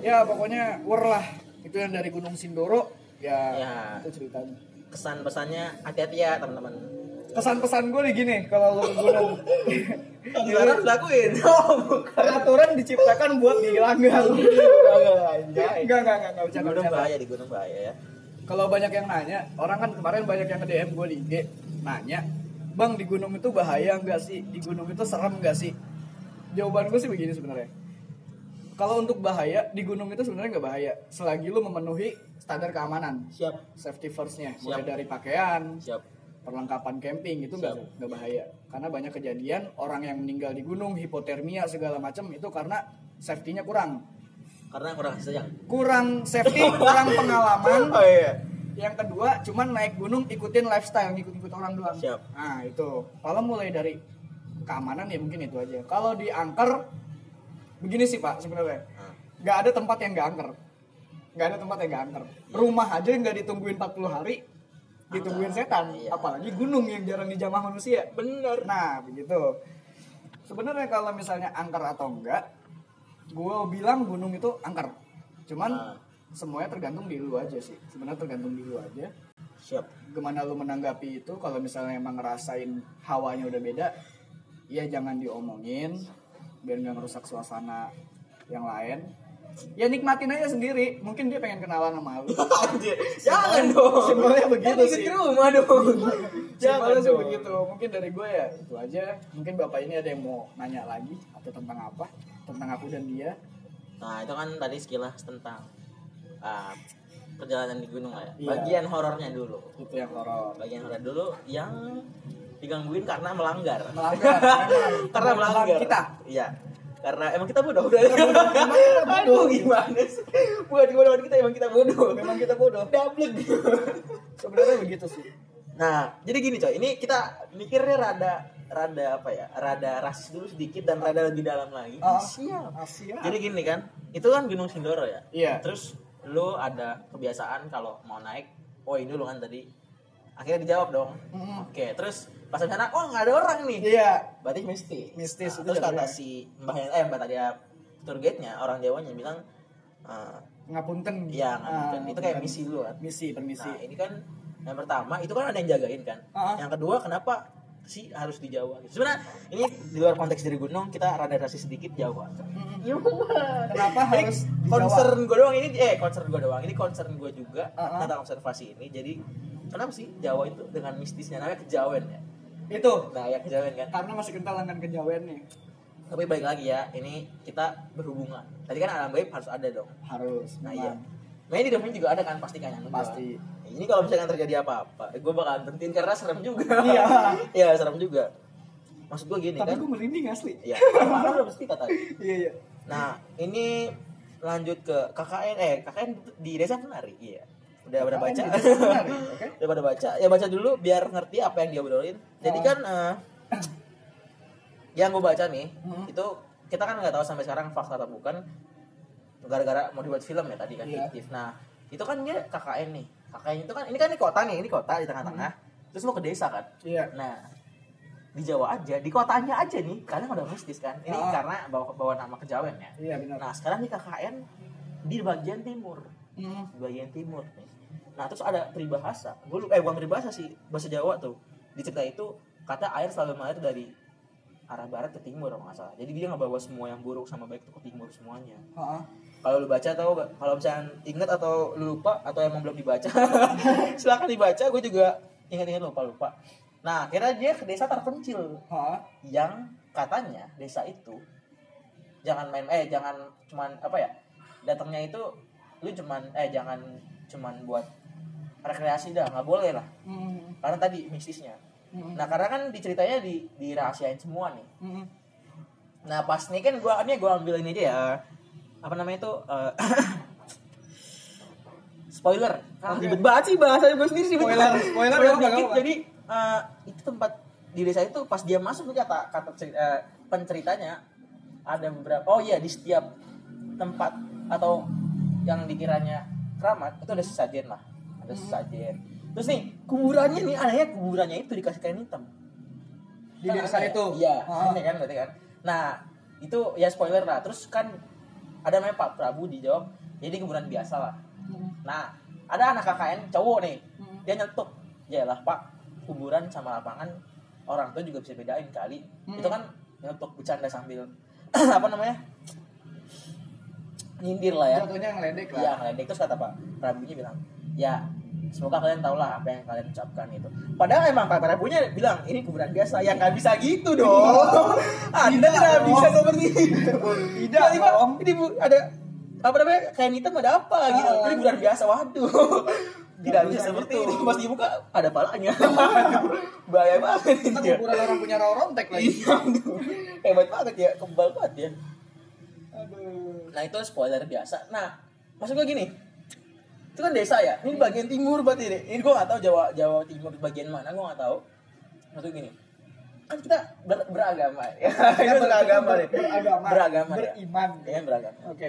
ya pokoknya war lah itu yang dari Gunung Sindoro ya, Ya. itu ceritanya Kesan pesannya hati-hati ya teman-teman. Kesan-pesan gue nih gini kalau lo ke gunung Dilarang dilakuin. Bukan. peraturan diciptakan buat dilanggar enggak enggak enggak enggak Di bercanda, gunung bahaya di gunung bahaya ya. kalau banyak yang nanya orang kan kemarin banyak yang nge-DM gue di IG nanya bang di gunung itu bahaya nggak sih di gunung itu serem nggak sih jawaban gue sih begini sebenarnya kalau untuk bahaya di gunung itu sebenarnya nggak bahaya selagi lu memenuhi standar keamanan Siap. safety firstnya mulai dari pakaian Siap. Perlengkapan camping itu nggak Siap. nggak bahaya. Karena banyak kejadian orang yang meninggal di gunung hipotermia segala macam itu karena safety-nya kurang. Karena kurang sayang. kurang safety kurang pengalaman. Oh iya. yang kedua cuman naik gunung ikutin lifestyle ngikut-ngikut orang doang. Siap. nah itu. Kalau mulai dari keamanan ya mungkin itu aja. Kalau di angker begini sih pak sebenarnya. Nggak ada tempat yang nggak angker. Nggak ada tempat yang nggak angker. Rumah aja nggak ditungguin 40 hari ditungguin setan Iya. apalagi gunung yang jarang dijamah manusia Bener. nah begitu sebenarnya kalau misalnya angker atau enggak gue bilang gunung itu angker cuman Ah. semuanya tergantung di lu aja sih sebenarnya tergantung di lu aja Siap. gimana lu menanggapi itu kalau misalnya emang ngerasain hawanya udah beda ya jangan diomongin biar nggak ngerusak suasana yang lain ya nikmatin aja sendiri mungkin dia pengen kenalan sama lu. Jangan dong. simpelnya begitu Kan ikut sih ke rumah dong. simpelnya sih dong. begitu mungkin dari gue ya itu aja mungkin bapak ini ada yang mau nanya lagi atau tentang apa tentang aku dan dia Nah itu kan tadi sekilas tentang ah, perjalanan di gunung lah ya. Iya. Bagian horornya dulu. itu yang horor Bagian horor dulu yang digangguin karena melanggar. melanggar karena melanggar. kita Iya. Karena emang kita bodoh udah. Aduh gimana sih? Bukan bodoh kita emang kita bodoh. memang kita bodoh Double. sebenarnya begitu sih Nah, jadi gini coy, ini kita mikirnya rada rada apa ya? Rada rasis dulu sedikit dan rada lebih dalam lagi. Oh. Siap. Asia Jadi gini kan, itu kan Gunung Sindoro ya. Iya. Terus lu ada kebiasaan kalau mau naik, oh ini dulu kan tadi. Akhirnya dijawab dong. Mm. Oke, terus pas di sana, oh nggak ada orang nih. iya Berarti mistis. Mistis, Nah, itu terus kata jatuhnya. si mbah eh mbak tadi ya, tour guide-nya orang Jawanya bilang eh, ngapunten Iya, nggak Ah, itu kayak ngapunten. misi dulu kan. misi permisi Nah, ini kan yang pertama itu kan ada yang jagain kan. Ah. Yang kedua kenapa sih harus di Jawa gitu. Sebenarnya ini di luar konteks dari gunung kita rada rasis sedikit Jawa. kenapa Ini harus di concern gue doang ini eh concern gue doang. Ini concern gue juga Ah, ah. tentang observasi ini. Jadi kenapa sih Jawa itu dengan mistisnya namanya kejawen ya? Itu Nah, ya kejawen kan. karena masih kental dengan kejawen nih Tapi balik lagi ya, ini kita berhubungan. Tadi kan alam gaib harus ada dong. harus Nah, iya. Nah, ini film juga ada kan pasti kan yang Pasti. Ini kalau misalkan terjadi apa-apa, gue bakalan berhentiin karena serem juga. Iya. Iya, serem juga. Maksud gue gini tapi kan. gue merinding asli Iya, parah udah mesti kata. iya iya Nah, ini lanjut ke KKN eh KKN di desa penari. Iya. Udah pada baca. Di oke. Udah pada baca. Ya baca dulu biar ngerti apa yang dia obrolin. Jadi Oh. kan eh, yang gue baca nih, Hmm. itu kita kan nggak tahu sampai sekarang fakta atau bukan gara-gara mau dibuat film ya tadi kan fiktif. Nah, itu kan dia KKN nih. KKN itu kan ini kan ini kota nih, ini kota di tengah-tengah. Terus mau ke desa kan. iya Nah, di Jawa aja, di kotanya aja nih, kadang ada mistis kan. Ini Ah. karena bawa bawa nama kejawen ya. iya benar Nah, sekarang di KKN di bagian timur, Hmm. di bagian timur nih. Nah, terus ada peribahasa. Gue eh bukan peribahasa sih, bahasa Jawa tuh. Di cerita itu kata air selalu mengalir dari arah barat ke timur kalau nggak salah. Jadi dia nggak bawa semua yang buruk sama baik itu ke timur semuanya. Kalau lu baca atau kalau misalnya inget atau lu lupa atau emang belum dibaca, silakan dibaca. Gue juga ingat-ingat lupa lupa. Nah, akhirnya dia ke desa terpencil yang katanya desa itu jangan main eh jangan cuman apa ya datangnya itu lu cuman eh jangan cuman buat rekreasi dah nggak boleh lah Hmm. karena tadi mistisnya Mm-mm. nah karena kan diceritanya di dirahasiain semua nih Mm-mm. nah pas nih kan gua ini gua ambil ini aja ya apa namanya itu eh, spoiler ah, Oke. ribet banget sih bahasa gue sendiri ribet Spoiler, spoiler, Spoiler dikit. jadi eh, itu tempat di desa itu pas dia masuk nih kata kata eh, penceritanya ada beberapa oh iya di setiap tempat atau yang dikiranya keramat itu ada sesajen lah ada sesajen terus nih kuburannya nih anehnya kuburannya itu dikasih kain hitam. Di Kan desa ya? itu? iya Ah. aneh kan berarti kan? Nah itu ya spoiler lah. Terus kan ada namanya Pak Prabu dijawab jadi kuburan biasa lah. Nah ada anak KKN cowok nih. Dia nyetuk ya lah Pak. Kuburan sama lapangan orang tua juga bisa bedain kali. Hmm. itu kan nyetuk bercanda sambil apa namanya? Nyindir lah ya. Jatuhnya ngeledek lah. Iya, ngeledek. Terus kata Pak Prabunya bilang, ya semoga kalian tahu lah apa yang kalian ucapkan itu. Padahal emang Pak Prabunya bilang ini kuburan biasa, ya nggak bisa gitu dong. Anda nggak dong. bisa seperti itu. Tidak dong. Ini bu, ada apa namanya kain hitam ada apa gitu? Ah. Ini kuburan biasa, waduh. Tidak bisa seperti gitu. itu. Pas dibuka ada palanya. Bahaya banget. Kita kuburan orang punya rontek lagi. Iya, hebat banget ya, kebal banget ya. Aduh. Nah itu spoiler biasa. Nah maksud gue gini, itu kan desa ya. Ini bagian timur berarti deh. Ini gue nggak tahu Jawa Jawa Timur bagian mana, gue nggak tahu. Maksud gini, kan kita ber- beragama ya. Kita beragama deh. Beragama. Beragama ya. Beriman. Ya kan beragama. Oke.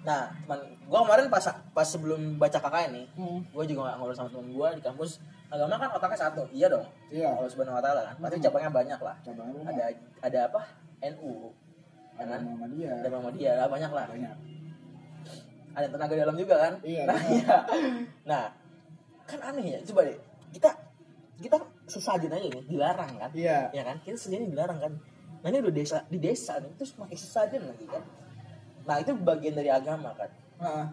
Nah, teman gue kemarin pas pas sebelum baca KKN nih, Hmm. gue juga nggak ngobrol sama temen gue di kampus. Agama kan otaknya satu, iya dong. Iya. Allah Subhanahu Wa Taala kan, pasti Hmm. cabangnya banyak lah. Cabangnya Ada ada apa? NU, ya Ada kan? nama dia. Ada Muhammadiyah, banyak lah Banyak. Ada tenaga dalam juga kan Iya, nah, iya. nah kan aneh ya coba deh kita kita sesajen aja nih dilarang kan Iya. ya kan kita sesajen dilarang kan nah ini udah desa di desa nih terus pakai sesajen lagi kan nah itu bagian dari agama kan Heeh.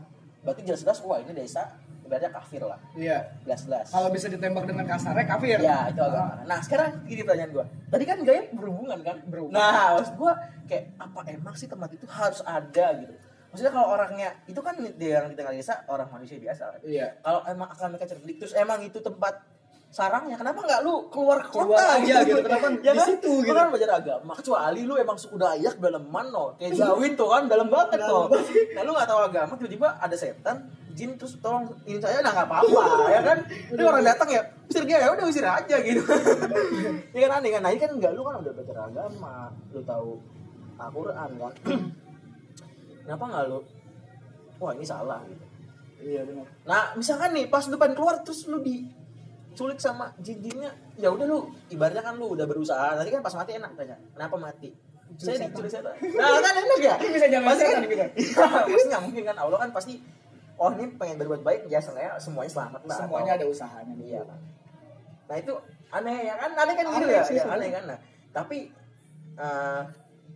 berarti jelas-jelas wah ini desa ibaratnya kafir lah Iya. jelas-jelas Kalau bisa ditembak dengan kasarnya kafir. Ya itu agama. Nah sekarang gini pertanyaan gue. Tadi kan gaya berhubungan kan. Berhubungan. Nah maksud gue kayak apa emang sih tempat itu harus ada gitu. Maksudnya kalau orangnya itu kan di yang di tengah desa orang manusia biasa kan. Iya. Kalau emang akan mereka cerdik terus emang itu tempat sarangnya kenapa nggak lu keluar ke Keluar kota aja gitu, kenapa ya di kan? situ Lu gitu. kan belajar agama kecuali lu emang suku Dayak daleman no kayak Jawin tuh kan dalam banget tuh nah lu nggak tahu agama tiba-tiba ada setan jin terus tolong ini saya nah nggak apa-apa ya kan? Ini orang datang ya usir dia ya udah usir aja gitu. Ya kan aneh kan? Nah ini kan enggak lu kan udah belajar agama lu tahu Al-Quran kan kenapa nggak lu wah ini salah gitu Iya benar. Nah, misalkan nih pas depan keluar terus lu diculik sama jin-jinnya, ya udah lu ibaratnya kan lu udah berusaha. Nanti kan pas mati enak tanya, kenapa mati? Saya diculik setan. Nah, kan enak ya? Bisa jangan Pasti setan gitu. Pasti nggak mungkin kan Allah kan pasti oh ini pengen berbuat baik ya sengaja semuanya selamat lah. Semuanya Atau- ada usahanya. Iya kan. Nah itu aneh ya kan, aneh kan gitu ya, sih ya sebenarnya. aneh kan. Nah, tapi eh,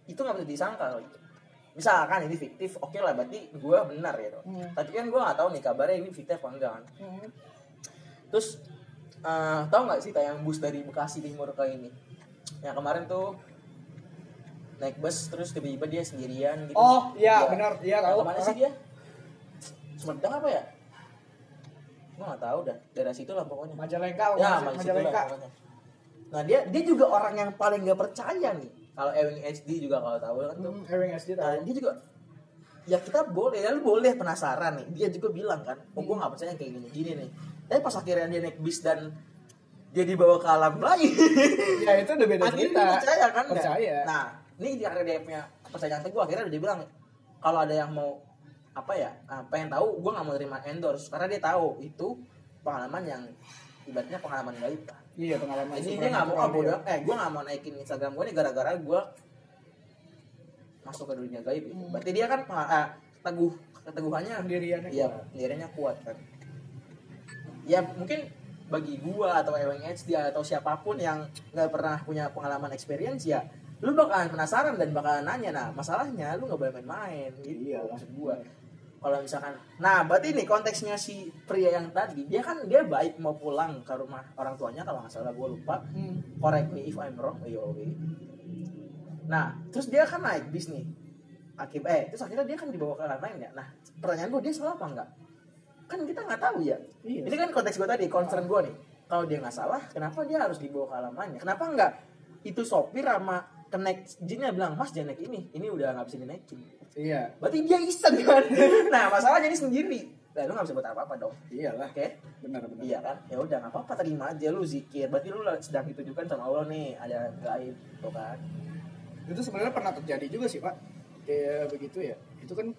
itu nggak bisa disangkal. Misalkan ini fiktif, oke lah berarti gue benar gitu. Hmm. Tapi kan gue nggak tahu nih kabarnya ini fiktif apa enggak kan. Hmm. Terus eh tahu nggak sih tayang bus dari Bekasi Timur ke ini? Yang kemarin tuh naik bus terus tiba-tiba dia sendirian gitu. Oh, iya, Ya. benar. Iya, Nah, tahu. Ke mana sih dia? Sumedang apa ya? Gue nggak tahu dah. Daerah situ lah pokoknya. Majalengka, Ya, Majalengka. Nah dia dia juga orang yang paling gak percaya nih. Kalau Ewing HD juga kalau tahu kan tuh. Hmm, Ewing Nah, tahu. dia juga ya kita boleh ya lu boleh penasaran nih dia juga bilang kan oh gue nggak percaya kayak gini gini nih tapi pas akhirnya dia naik bis dan dia dibawa ke alam lain Ya itu udah beda akhirnya cerita. dia percaya kan? Percaya. nah ini di akhirnya dia punya kepercayaan teguh akhirnya dia bilang kalau ada yang mau apa ya ah, pengen tahu gue nggak mau terima endorse karena dia tahu itu pengalaman yang ibaratnya pengalaman gaib kan Iya pengalaman. jadi dia nggak mau oh, bodoh eh gue nggak mau naikin Instagram gue nih gara-gara gue masuk ke dunia gaib itu Hmm. berarti dia kan eh, teguh keteguhannya Pendiriannya iya pendiriannya kuat kan ya mungkin bagi gua atau Ewing HD atau siapa pun yang nggak pernah punya pengalaman experience ya lu bakalan penasaran dan bakalan nanya nah masalahnya lu nggak boleh main-main gitu Iya. maksud gua kalau misalkan nah berarti nih konteksnya si pria yang tadi dia kan dia baik mau pulang ke rumah orang tuanya kalau nggak salah gua lupa. Hmm. correct me if I'm wrong. Iya oke. Nah terus dia kan naik bis nih. Akib eh terus akhirnya dia kan dibawa ke alam lain ya nah pertanyaan gue dia salah apa enggak kan kita nggak tahu ya. Iya. ini kan konteks gue tadi concern gue nih. Kalau dia nggak salah kenapa dia harus dibawa ke halamannya? Kenapa nggak? Itu sopir sama kenek jinnya bilang mas jangan naik ini. Ini udah nggak bisa dinaikin. Iya, berarti dia iseng kan? Nah masalahnya ini sendiri. Nah lu nggak bisa buat apa apa dong. Iyalah. oke? Benar benar. iya kan? Ya udah nggak apa-apa. Terima aja lu zikir. Berarti lu sedang ditujukan sama Allah nih. Ada gaib tuh kan? Itu sebenarnya pernah terjadi juga sih, Pak. Kayak begitu ya. Itu kan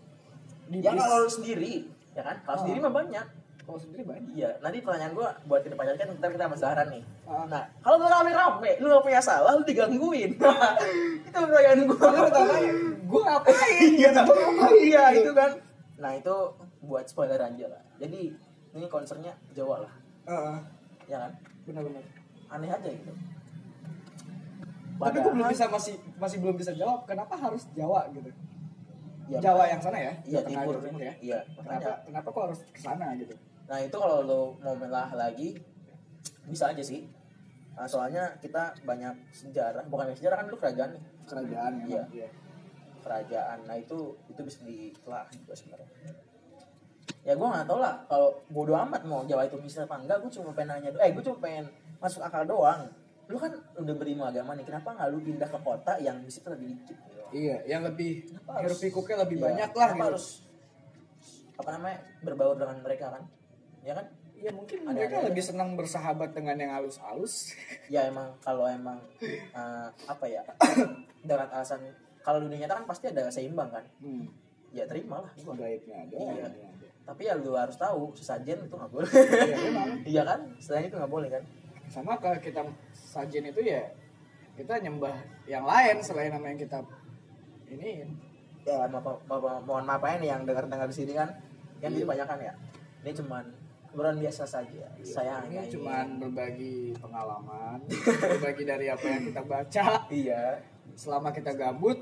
di ya kalau lu sendiri ya kan? Kalau Oh. sendiri mah banyak Kalau sendiri banyak. Iya, nanti pertanyaan gua buat ke depannya kan ntar kita Zahra nih. Ah. Nah, kalau lu rame-rame, lu gak punya salah, lu digangguin. itu pertanyaan gua. Karena pertama, gue ngapain? Iya, Gua iya itu kan. Nah, itu buat spoiler aja lah. Jadi, ini konsernya Jawa lah, Heeh, ya kan? benar-benar. Aneh aja gitu. Tapi gue belum Padahal- bisa masih masih belum bisa jawab kenapa harus Jawa gitu. Ya, Jawa yang sana ya? Iya, timur. Timur ya. Iya, Kenapa kenapa kok harus ke sana gitu? Nah, itu kalau lu mau melah lagi bisa aja sih. Nah, soalnya kita banyak sejarah, bukan sejarah kan dulu kerajaan nih. Kerajaan. Iya. Iya. kerajaan nah itu itu bisa ditelah juga sebenarnya ya gue nggak tau lah kalau bodo amat mau Jawa itu bisa apa enggak gue cuma pengen nanya eh gue cuma pengen masuk akal doang lu kan udah berilmu agama nih kenapa nggak lu pindah ke kota yang situ lebih dikit gitu Iya, yang lebih harus- pikuknya lebih Iya, banyak lah gitu. harus apa namanya berbaur dengan mereka kan ya kan Ya mungkin Ada- mereka ada- lebih senang bersahabat dengan yang halus-halus. ya emang kalau emang eh, apa ya dengan alasan kalau dunia nyata kan pasti ada seimbang kan Hmm. ya terimalah gua Baiknya ada. Iya. ada. tapi ya lu harus tahu sesajen itu nggak boleh Iya, memang. iya kan selain itu nggak boleh kan Sama kalau kita sajen itu ya kita nyembah yang lain selain nama yang kita ini ya ma- ma- ma- mohon maaf aja nih yang dengar dengar di sini kan yang Iya. kebanyakan ya ini cuman obrolan biasa saja. Saya ini hanya cuman berbagi pengalaman berbagi dari apa yang kita baca. Iya. Selama kita gabut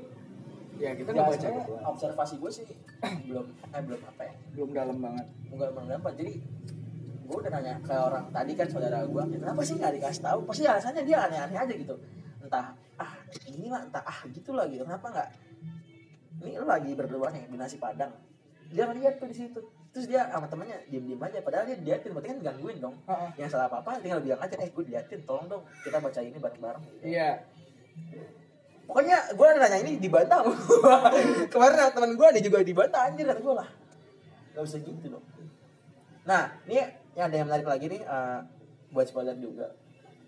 ya kita ya, sebenarnya gitu observasi gue sih belum eh belum apa ya? Belum dalam banget. Enggak belum dapat jadi gue udah nanya ke orang tadi kan saudara gue kenapa sih nggak dikasih tahu? Pasti alasannya dia aneh-aneh aja gitu. Entah ah ini lah entah ah gitu lah gitu. Kenapa nggak? Ini lu lagi berdua nih di nasi padang dia ngeliat tuh di situ. Terus dia sama temennya diem diem aja padahal dia diliatin berarti kan gangguin dong. Yang salah apa apa tinggal bilang aja eh gue diliatin tolong dong kita baca ini bareng bareng iya. Pokoknya gue nanya ini dibantah kemarin ada teman gue dia juga dibantah anjir kata gue lah. Gak usah gitu dong. Nah ini yang ada yang menarik lagi nih eh, buat spoiler juga.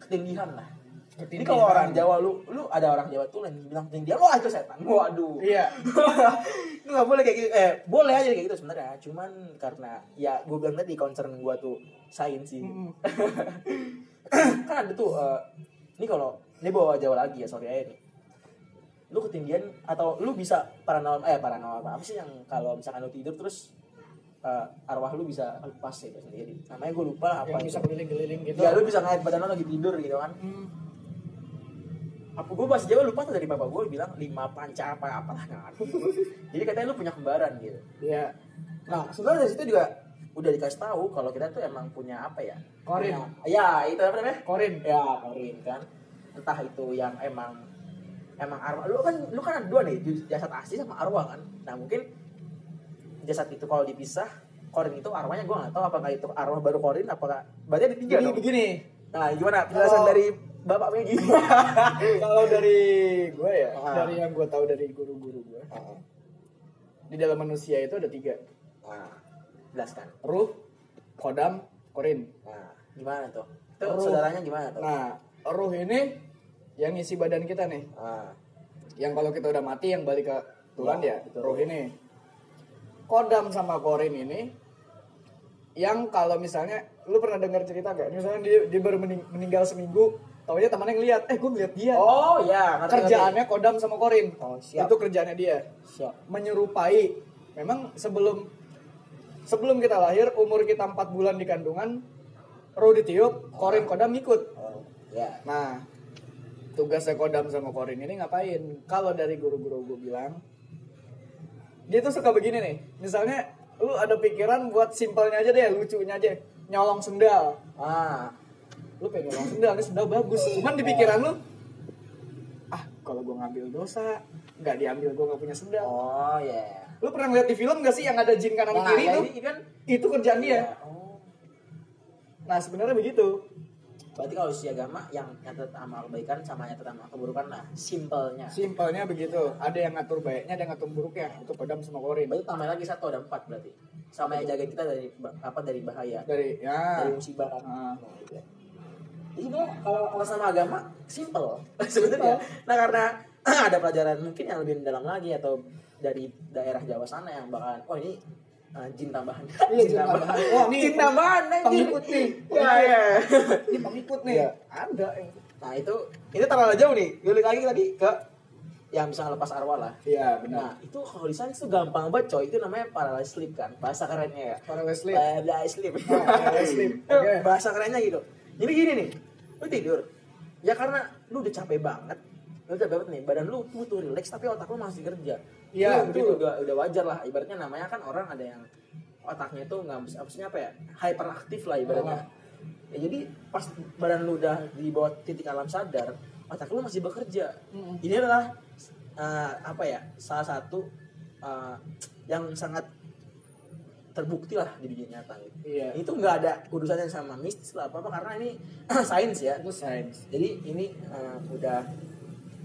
Ketindihan lah ini kalau orang Jawa lu lu ada orang Jawa tuh yang bilang ketindihan wah itu setan. Waduh. Iya. Itu nggak boleh kayak gitu. Eh boleh aja kayak gitu sebenarnya. Cuman karena ya gue bilang tadi concern gue tuh sains sih. Mm. kan ada tuh eh, ini kalau ini bawa Jawa lagi ya sorry aja nih. Lu ketinggian atau lu bisa paranormal eh paranormal apa sih yang kalau misalkan lu tidur terus eh, arwah lu bisa lepas ya sendiri. Namanya gue lupa lah apa yang itu. bisa keliling-keliling gitu. Ya lu bisa ngeliat badan lu lagi tidur gitu kan. Hmm. Apa gue bahasa Jawa lupa tuh dari bapak gue bilang lima panca apa apalah gua. jadi katanya lu punya kembaran gitu. Iya. Nah sebenarnya dari situ juga udah dikasih tahu kalau kita tuh emang punya apa ya? Korin. Punya- ya itu apa namanya? Korin. Ya korin kan. Entah itu yang emang emang arwah lu kan lu kan ada dua nih jasad asli sama arwah kan. Nah mungkin jasad itu kalau dipisah korin itu arwahnya gue nggak tahu apakah itu arwah baru korin apakah berarti ada tiga jadi dong. begini. Nah gimana? Penjelasan Kalau- dari bapak Megi kalau dari gue ya Ah. dari yang gue tahu dari guru-guru gue di dalam manusia itu ada tiga. Nah jelaskan ruh. Kodam. Korin. Nah gimana tuh? Itu Ruh. saudaranya gimana tuh? Nah ruh ini yang ngisi badan kita nih. Nah yang kalau kita udah mati yang balik ke Tuhan Ya, ya, betul. ruh ini. Kodam sama korin ini yang kalau misalnya lu pernah dengar cerita gak misalnya dia, dia baru mening- meninggal seminggu taunya temannya ngeliat eh gue ngeliat dia. Oh ya ngerti, kerjaannya kodam sama korin. Oh, siap. itu kerjaannya dia. Ngerti. siap. Menyerupai. Memang sebelum sebelum kita lahir umur kita 4 bulan di kandungan roh ditiup korin kodam ikut oh ya nah tugasnya kodam sama korin ini ngapain? Kalau dari guru-guru gue bilang dia tuh suka begini nih. Misalnya lu ada pikiran buat simpelnya aja deh lucunya aja. Nyolong sendal. Ah lu pengen nyolong sendal ini sendal bagus cuman di pikiran lu ah kalau gue ngambil dosa nggak diambil gue nggak punya sendal oh ya Lu pernah ngeliat di film gak sih yang ada jin kanan Nah, kiri ya itu? kan Itu kerjaan dia. oh Nah sebenarnya begitu. berarti kalau sisi agama yang nyatet amal kebaikan sama nyatet amal keburukan lah simpelnya Simpelnya begitu. Ada yang ngatur baiknya, ada yang ngatur buruknya. Itu pedang sama korin. berarti tambah lagi satu ada empat berarti sama yang jaga kita dari apa dari bahaya Dari ya. dari musibah kan Ah. Nah, ya. Bro, kalau kalau sama agama simple sebenarnya. Nah karena ada pelajaran mungkin yang lebih mendalam lagi atau dari daerah Jawa sana yang bakalan oh ini uh, jin tambahan. Iya, jin tambahan. Oh, ini jin tambahan anjing. Pengikut nih. Ya ya. Ini pengikut nih. Iya. Ada. yang- Nah itu itu terlalu jauh nih. Balik lagi tadi ke yang bisa ngelepas arwah lah. Iya, benar. Nah itu kalau di sains tuh gampang banget coy. Itu namanya paralysis sleep kan. Bahasa kerennya ya. Para Wesley. Paralysis sleep. Paralysis sleep. Bahasa kerennya gitu. Jadi gini nih, lu tidur. Ya karena lu udah capek banget. Lu udah capek banget nih, badan lu butuh relax tapi otak lu masih kerja. Iya, Itu- itu udah udah wajar lah. Ibaratnya namanya kan orang ada yang otaknya tuh nggak maksudnya apa ya hyperaktif lah ibaratnya. Ya, jadi pas badan lu udah di bawah titik alam sadar, otak lu masih bekerja. Ini adalah eh, apa ya salah satu eh, yang sangat terbukti lah di dunia nyata gitu. Iya. Itu nggak ada urusannya sama mistis lah apa apa karena ini sains ya. Itu sains. Jadi ini eh, udah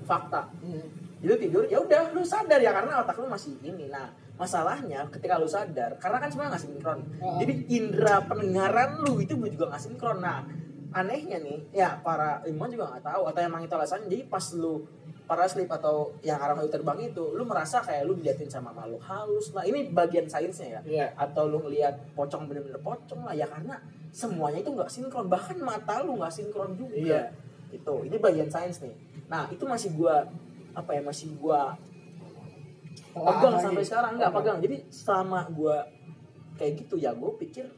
fakta. Hmm. Jadi lu tidur ya udah lu sadar ya karena otak lu masih ini. Nah masalahnya ketika lu sadar karena kan semuanya nggak sinkron. Oh. Jadi indera pendengaran lu itu juga nggak sinkron. Nah anehnya nih ya para ilmuwan juga nggak tahu atau emang itu alasannya. Jadi pas lu para sleep atau yang arah lu terbang itu lu merasa kayak lu diliatin sama makhluk halus lah. Ini bagian sainsnya ya. Iya. atau lu ngelihat pocong bener-bener pocong lah ya karena semuanya itu nggak sinkron. Bahkan mata lu nggak sinkron juga. Iya. itu ini bagian sains nih. Nah itu masih gua apa ya masih gua pegang lagi. sampai sekarang. Nggak pegang. Jadi selama gua kayak gitu ya gue pikir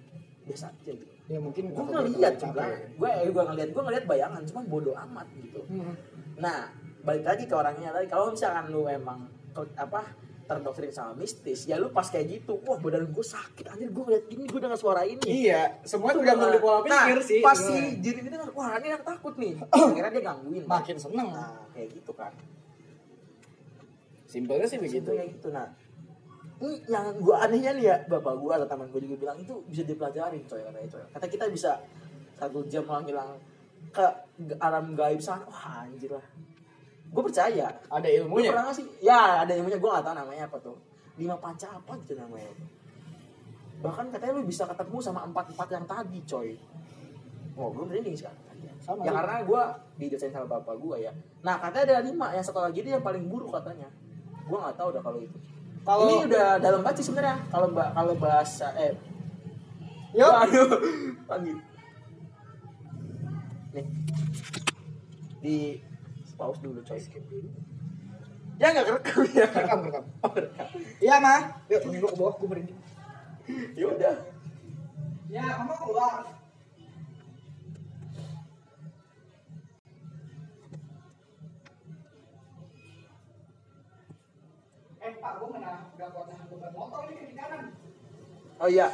biasa aja gitu. Ya mungkin gue apa ngeliat juga. gue gue ngeliat gue ngeliat bayangan. Cuman bodoh amat gitu. Hmm. Nah, balik lagi ke orangnya tadi. Kalau misalkan lu emang ke- apa terdoktrin sama mistis, ya lu pas kayak gitu, wah badan gue sakit, anjir gue ngeliat gini, gue dengar suara ini. Iya, semua tergantung di pola nah, pikir sih. Pas si jin ini denger, wah ini yang takut nih. Akhirnya dia gangguin. kan. makin seneng. Nah, kayak gitu kan. Simpelnya sih Begitu kayak gitu. Nah, ini yang gue anehnya nih ya, bapak gue atau teman gue juga bilang itu bisa dipelajarin coy katanya coy. Kata kita bisa satu jam menghilang ke alam gaib sana, wah anjir lah. Gue percaya, Ada Lu ilmunya. pernah gak sih? Ya ada ilmunya. Gue gak tau namanya apa tuh. Lima panca apa gitu namanya. Bahkan katanya lu bisa ketemu sama empat-empat yang tadi coy. Oh gue merinding sekarang. Sama Ya juga. karena gue didesain sama bapak gue ya. Nah katanya ada lima yang satu lagi dia yang paling buruk katanya. Gue gak tahu udah kalau itu. Kalau Ini udah dalam banget sih sebenarnya. Kalau ba- kalau bahasa eh. Yuk. Waduh. Panggil Nih. Di pause dulu coy Ya gak kerekam ya rekam rekam. Oh, rekam. Iya, mah. Yuk, tunggu ke bawah gue merinding. Ya udah. Ya, kamu keluar. Eh, Pak, gue mana udah kuat nahan beban motor nih di kanan. Oh iya.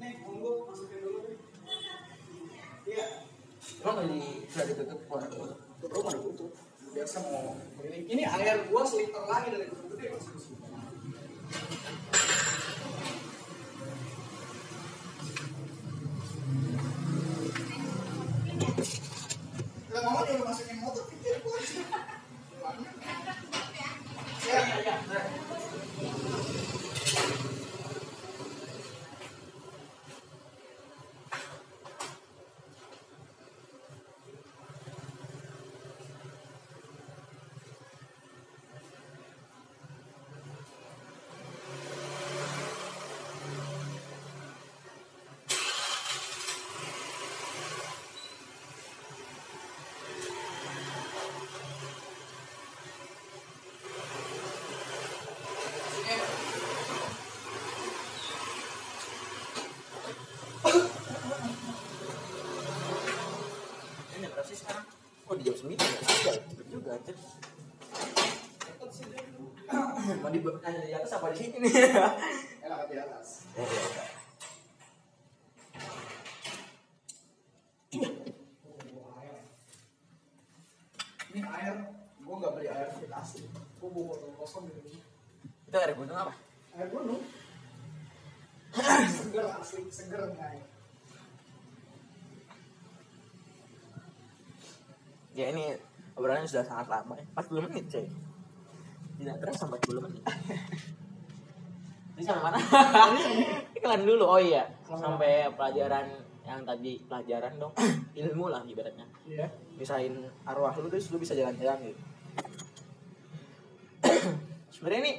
Nih, tunggu masukin dulu nih. Iya, Emang nggak sudah ditutup Wah, tutup ada tutup. Biasa mau. Ini air gua seliter lagi dari gede masih di sini. Lah mama juga masukin motor pikir gua. Ya, ya, ya. Ini berapa sih sekarang? Oh di jam 9 ya? Iya, cepet juga anjir. Mau di atas apa di sini nih? Enak di atas. Aku bawa botol kosong di rumah. Itu air gunung apa? Air gunung. seger asli, seger guys. Ya ini obrolannya sudah sangat lama ya. 40 menit coy. Tidak terasa 40 menit. Ini sampai mana? Iklan dulu. Oh iya, sampai pelajaran yang tadi pelajaran dong. Ilmu lah ibaratnya. Iya. Misain arwah lu terus lu bisa jalan-jalan gitu. Sebenarnya ini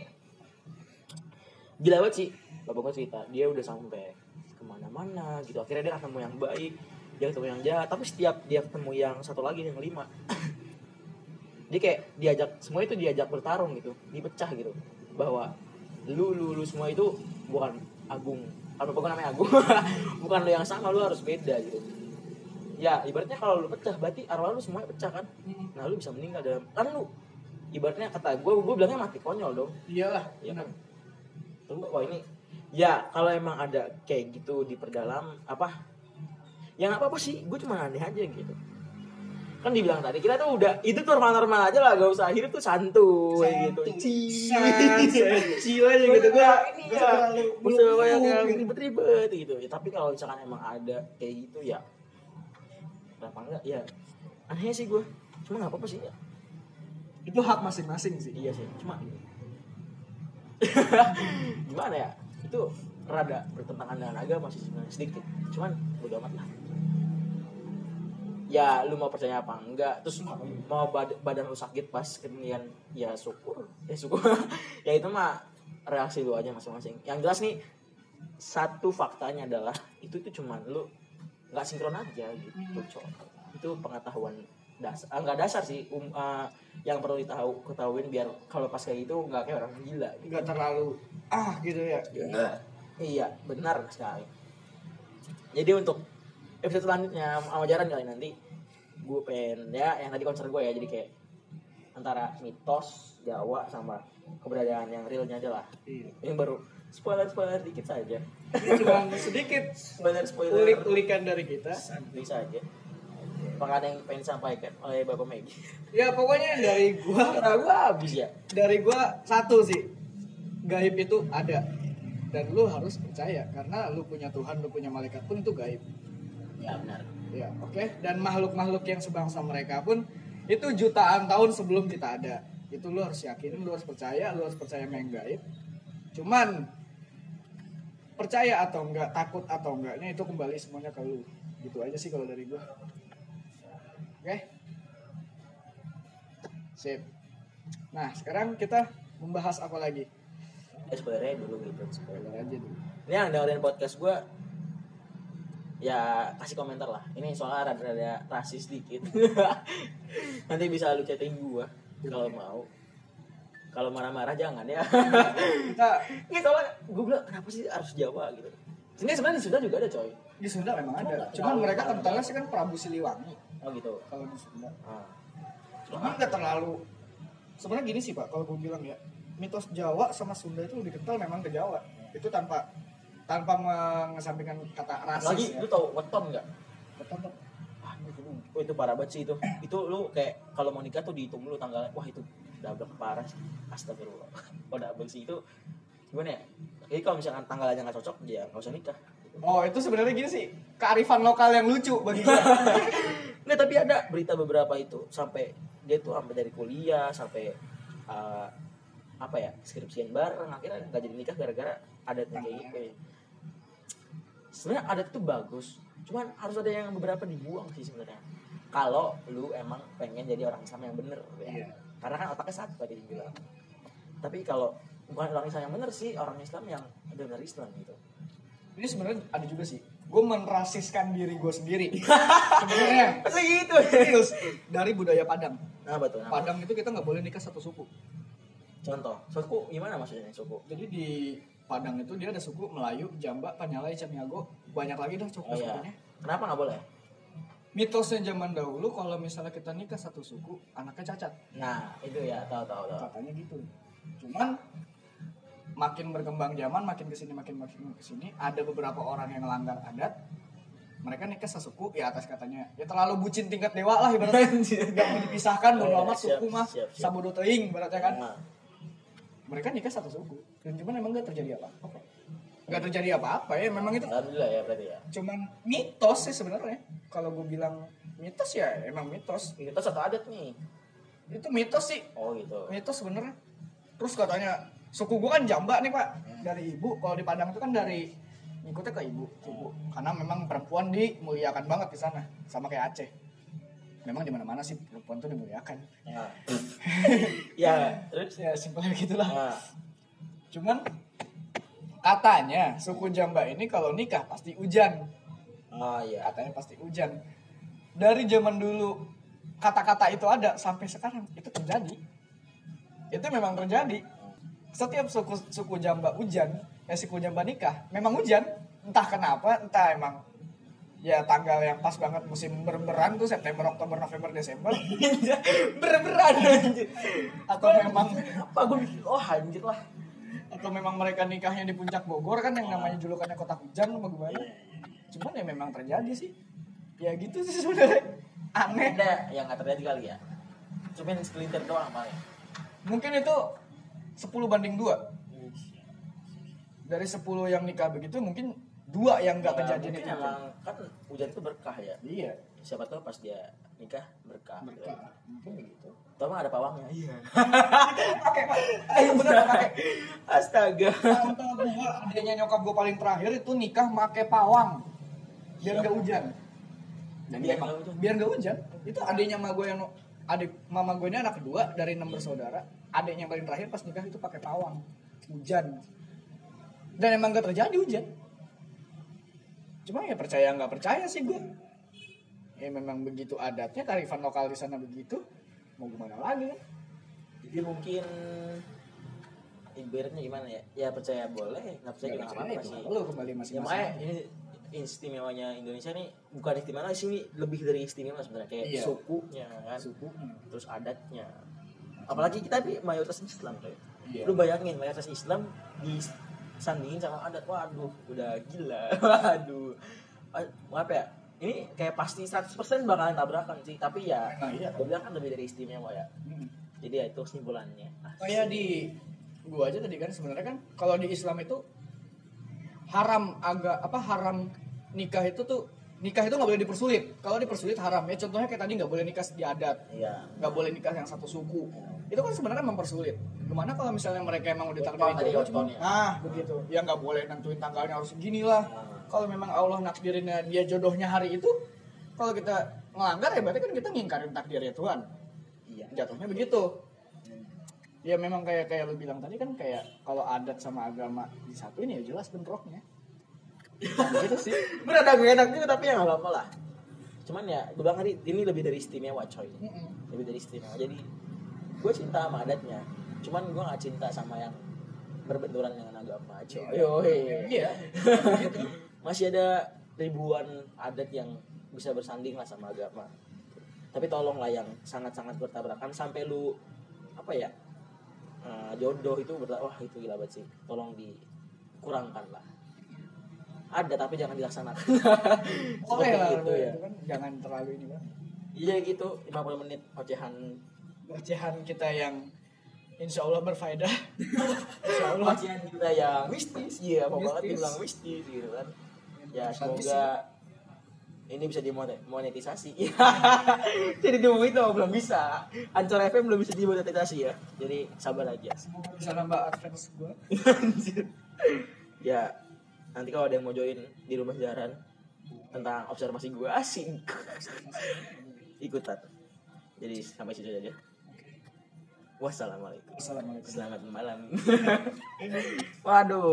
gila banget sih. Bapak gue cerita, dia udah sampai ke mana-mana gitu. Akhirnya dia ketemu yang baik, dia ketemu yang jahat. Tapi setiap dia ketemu yang satu lagi yang lima, dia kayak diajak semua itu diajak bertarung gitu, dipecah gitu. Bahwa lu lu lu semua itu bukan agung. Kalau bukan namanya agung, bukan lu yang sama, lu harus beda gitu. Ya, ibaratnya kalau lu pecah, berarti arwah lu semuanya pecah kan? Nah, lu bisa meninggal dalam kan lu ibaratnya kata gue, gue bilangnya mati konyol dong. Iyalah. Ya kan? Wah ini ya kalau emang ada kayak gitu di perdalam apa? Ya nggak apa-apa sih, gue cuma aneh aja gitu. Kan dibilang tadi kita tuh udah itu tuh normal-normal aja lah, gak usah hidup tuh santuy gitu. Ciu aja gitu gue. Ya, terlalu bisa muluk-muluk yang gitu. ribet-ribet gitu. Ya, tapi kalau misalkan emang ada kayak gitu ya, kenapa enggak? Ya aneh sih gue. Cuma nggak apa-apa sih ya. Itu hak masing-masing sih. Iya sih, cuma gimana ya? Itu rada bertentangan dengan agama sih sebenarnya sedikit. Cuman bodo amat lah. Ya lu mau percaya apa enggak? Terus mau bad- badan lu sakit pas kemudian ya syukur, ya syukur. ya itu mah reaksi lu aja masing-masing. Yang jelas nih satu faktanya adalah itu itu cuman lu nggak sinkron aja gitu, cok. Itu pengetahuan dasar, ah, nggak dasar sih, um, ah, yang perlu ditahu ketahuin biar kalau pas kayak gitu nggak kayak orang gila. Gitu. Terlalu ah gitu ya. Iya, benar sekali. Jadi untuk episode selanjutnya sama jaran kali nanti gue pengen ya yang tadi concern gue ya jadi kayak antara mitos Jawa sama keberadaan yang realnya aja lah. Iya. Ini baru spoiler spoiler dikit saja. Ini cuma sedikit Spoiler spoiler ulik-ulikan dari kita. bisa aja. Apakah ada yang pengen disampaikan oleh Bapak Megi? Ya pokoknya dari gua Karena gue habis ya. dari gua satu sih gaib itu ada dan lu harus percaya karena lu punya Tuhan lu punya malaikat pun itu gaib. Ya benar. ya oke? Dan makhluk-makhluk yang sebangsa mereka pun itu jutaan tahun sebelum kita ada. Itu lu harus yakin lu harus percaya lu harus percaya sama yang gaib. Cuman percaya atau enggak takut atau enggaknya itu kembali semuanya ke lu. Gitu aja sih kalau dari gua. Oke? Sip. Nah sekarang kita membahas apa lagi Ya spoilernya dulu gitu. spoiler aja dulu Ini yang dengerin podcast gue ya kasih komentar lah. Ini soalnya rada-rada rasis dikit. Nanti bisa lu chatting gue kalau mau. Kalau marah-marah jangan ya. kita Ini soalnya gue bilang kenapa sih harus Jawa gitu. Ini sebenarnya di Sunda juga ada coy. di Sunda memang ada Enggak cuman mereka kentalnya sih kan Prabu Siliwangi Oh gitu. kalau di Sunda Ah. Cuma nggak terlalu sebenarnya gini sih pak kalau gue bilang ya mitos Jawa sama Sunda itu lebih kental memang ke Jawa itu tanpa tanpa mengesampingkan kata rasis Lagi ya. lu tau weton nggak? Betul, betul. Ah, itu, oh, itu parah banget sih itu. Itu lu kayak kalau mau nikah tuh dihitung dulu tanggalnya. Wah itu double parah sih. Astagfirullah. Oh double sih itu gimana ya? Jadi kalau misalkan tanggalnya nggak cocok, ya nggak usah nikah. Oh itu sebenarnya gini sih kearifan lokal yang lucu bagi gue. Nggak, tapi ada berita beberapa itu sampai dia tuh sampai dari kuliah sampai uh, apa ya skripsian bareng akhirnya nggak jadi nikah gara-gara adatnya kayak gitu ya. Sebenarnya adat itu bagus, cuman harus ada yang beberapa dibuang sih sebenarnya. Kalau lu emang pengen jadi orang Islam yang bener ya. Iya. Karena kan otaknya satu tadi dibilang. Tapi kalau bukan orang Islam yang bener sih, orang Islam yang benar Islam gitu. Ini sebenarnya ada juga sih. Gue menrasiskan diri gue sendiri. sebenarnya gitu? serius dari budaya Padang. Nah betul. Nah, Padang itu kita nggak boleh nikah satu suku. Contoh, suku gimana maksudnya suku? Jadi di Padang itu dia ada suku Melayu, Jamba, Panyalai, Camiago, banyak lagi dah suku Oh iya. Kenapa nggak boleh? Mitosnya zaman dahulu kalau misalnya kita nikah satu suku, anaknya cacat. Nah, itu ya, tahu tahu tahu. Katanya gitu. Cuman makin berkembang zaman, makin ke sini makin makin ke sini, ada beberapa orang yang melanggar adat. Mereka nikah sesuku ya atas katanya ya terlalu bucin tingkat dewa lah ibaratnya nggak mau dipisahkan bodo Oh, iya, amat suku mah sabodo teuing ibaratnya kan Nah, mereka nikah satu suku. Dan cuman emang gak terjadi apa-apa. Gak terjadi apa-apa ya memang itu alhamdulillah ya berarti ya. cuman mitos sih sebenarnya. Kalau gue bilang mitos ya emang mitos. Kita satu adat nih? Itu mitos sih. Oh gitu. Mitos sebenarnya. Terus katanya suku gue kan jamba nih pak. Dari ibu kalau di Padang itu kan dari ngikutnya ke ibu ibu. Karena memang perempuan dimuliakan banget di sana sama kayak Aceh memang di mana mana sih perempuan tuh dimuliakan. Ya ya. Terus ya simpelnya gitulah nah, cuman katanya suku jamba ini kalau nikah pasti hujan. Oh iya. Katanya pasti hujan. Dari zaman dulu kata-kata itu ada sampai sekarang. Itu terjadi. Itu memang terjadi. Setiap suku suku jamba hujan ya suku jamba nikah memang hujan. Entah kenapa entah emang ya tanggal yang pas banget musim berberan tuh September Oktober November Desember. Berberan anjir. Atau memang apa gue oh anjir lah. atau memang mereka nikahnya di puncak Bogor kan yang namanya julukannya kota hujan apa gimana cuman ya memang terjadi sih. Ya gitu sih sebenarnya. Aneh. Ada yang nggak terjadi kali ya? Cuman sekelintir doang paling mungkin itu 10 banding dua. Dari 10 yang nikah begitu mungkin dua yang nggak Ya, kejadian itu. emang kan hujan itu berkah ya. Iya. Siapa tahu pas dia nikah berkah. Berkah. Mungkin begitu mah ada pawangnya? Iya. Pakai pak. Ayo bener pakai. Astaga. Tante gua adanya nyokap gua paling terakhir itu nikah make pawang. Biar nggak hujan. Dan Biar biar nggak hujan. biar nggak hujan. Itu adanya mama gue yang adik mama gue ini anak kedua dari enam bersaudara. Adiknya yang paling terakhir pas nikah itu pakai pawang. Hujan. Dan emang gak terjadi hujan cuma ya percaya nggak percaya sih gue ya memang begitu adatnya karifan lokal di sana begitu mau gimana lagi? Jadi mungkin ibaratnya gimana ya? Ya percaya boleh nggak percaya juga apa-apa itu sih. lo kembali ya masing-masing. makanya ini istimewanya Indonesia nih bukan istimewa sih ini lebih dari istimewa sebenarnya kayak Iya. sukunya kan suku terus adatnya. Apalagi kita nih mayoritas Islam kayak Iya. lu bayangin mayoritas Islam disandingin sama adat. Waduh udah gila. Waduh. Ah, apa ya. Ini kayak pasti 100% bakalan tabrakan sih tapi ya Nah, iya. gue bilang kan lebih dari istimewa ya. Hmm. jadi ya itu kesimpulannya. Kayak di gua aja tadi kan sebenarnya kan kalau di Islam itu haram agak apa haram nikah itu tuh nikah itu nggak boleh dipersulit. Kalau dipersulit haram ya contohnya kayak tadi nggak boleh nikah di adat. Iya. Nggak boleh nikah yang satu suku itu kan sebenarnya mempersulit. Gimana kalau misalnya mereka emang udah takdirin Tadi jodoh cuma ya. nah begitu. Ya nggak boleh nentuin tanggalnya harus gini lah. Kalau memang Allah nakdirinnya dia jodohnya hari itu kalau kita ngelanggar ya berarti kan kita ngingkarin takdirnya Tuhan. Iya. Jatuhnya begitu. Ya memang kayak kayak lu bilang tadi kan kayak kalau adat sama agama disatuin ya jelas bentroknya. Gitu sih. Bener agak gak enak juga tapi ya nggak apa-apa lah. Cuman ya gue bilang tadi ini lebih dari istimewa coy. Mm-mm. lebih dari istimewa. Jadi gue cinta sama adatnya. Cuman gue gak cinta sama yang berbenturan dengan agama. Coy Yoi. iya. Gitu masih ada ribuan adat yang bisa bersanding lah sama agama. Tapi tolonglah yang sangat-sangat bertabrakan sampai lu apa ya eh, jodoh itu berta- wah itu gila banget sih. Tolong dikurangkan lah. Ada tapi jangan dilaksanakan. Seperti itu ya. Itu kan jangan terlalu ini kan iya gitu 50 menit ocehan ocehan kita yang insya Allah berfaedah. Insya Allah. Ocehan kita yang mistis. Iya mau banget dibilang mistis gitu kan. Ya semoga ini bisa dimonetisasi jadi demo itu belum bisa. Ancor FM belum bisa dimonetisasi ya. Jadi sabar aja. Semoga bisa nambah advance Anjir. ya nanti kalau ada yang mau join di rumah siaran tentang observasi gue asing ikutan. Jadi sampai situ aja wassalamualaikum. Assalamualaikum selamat malam. Waduh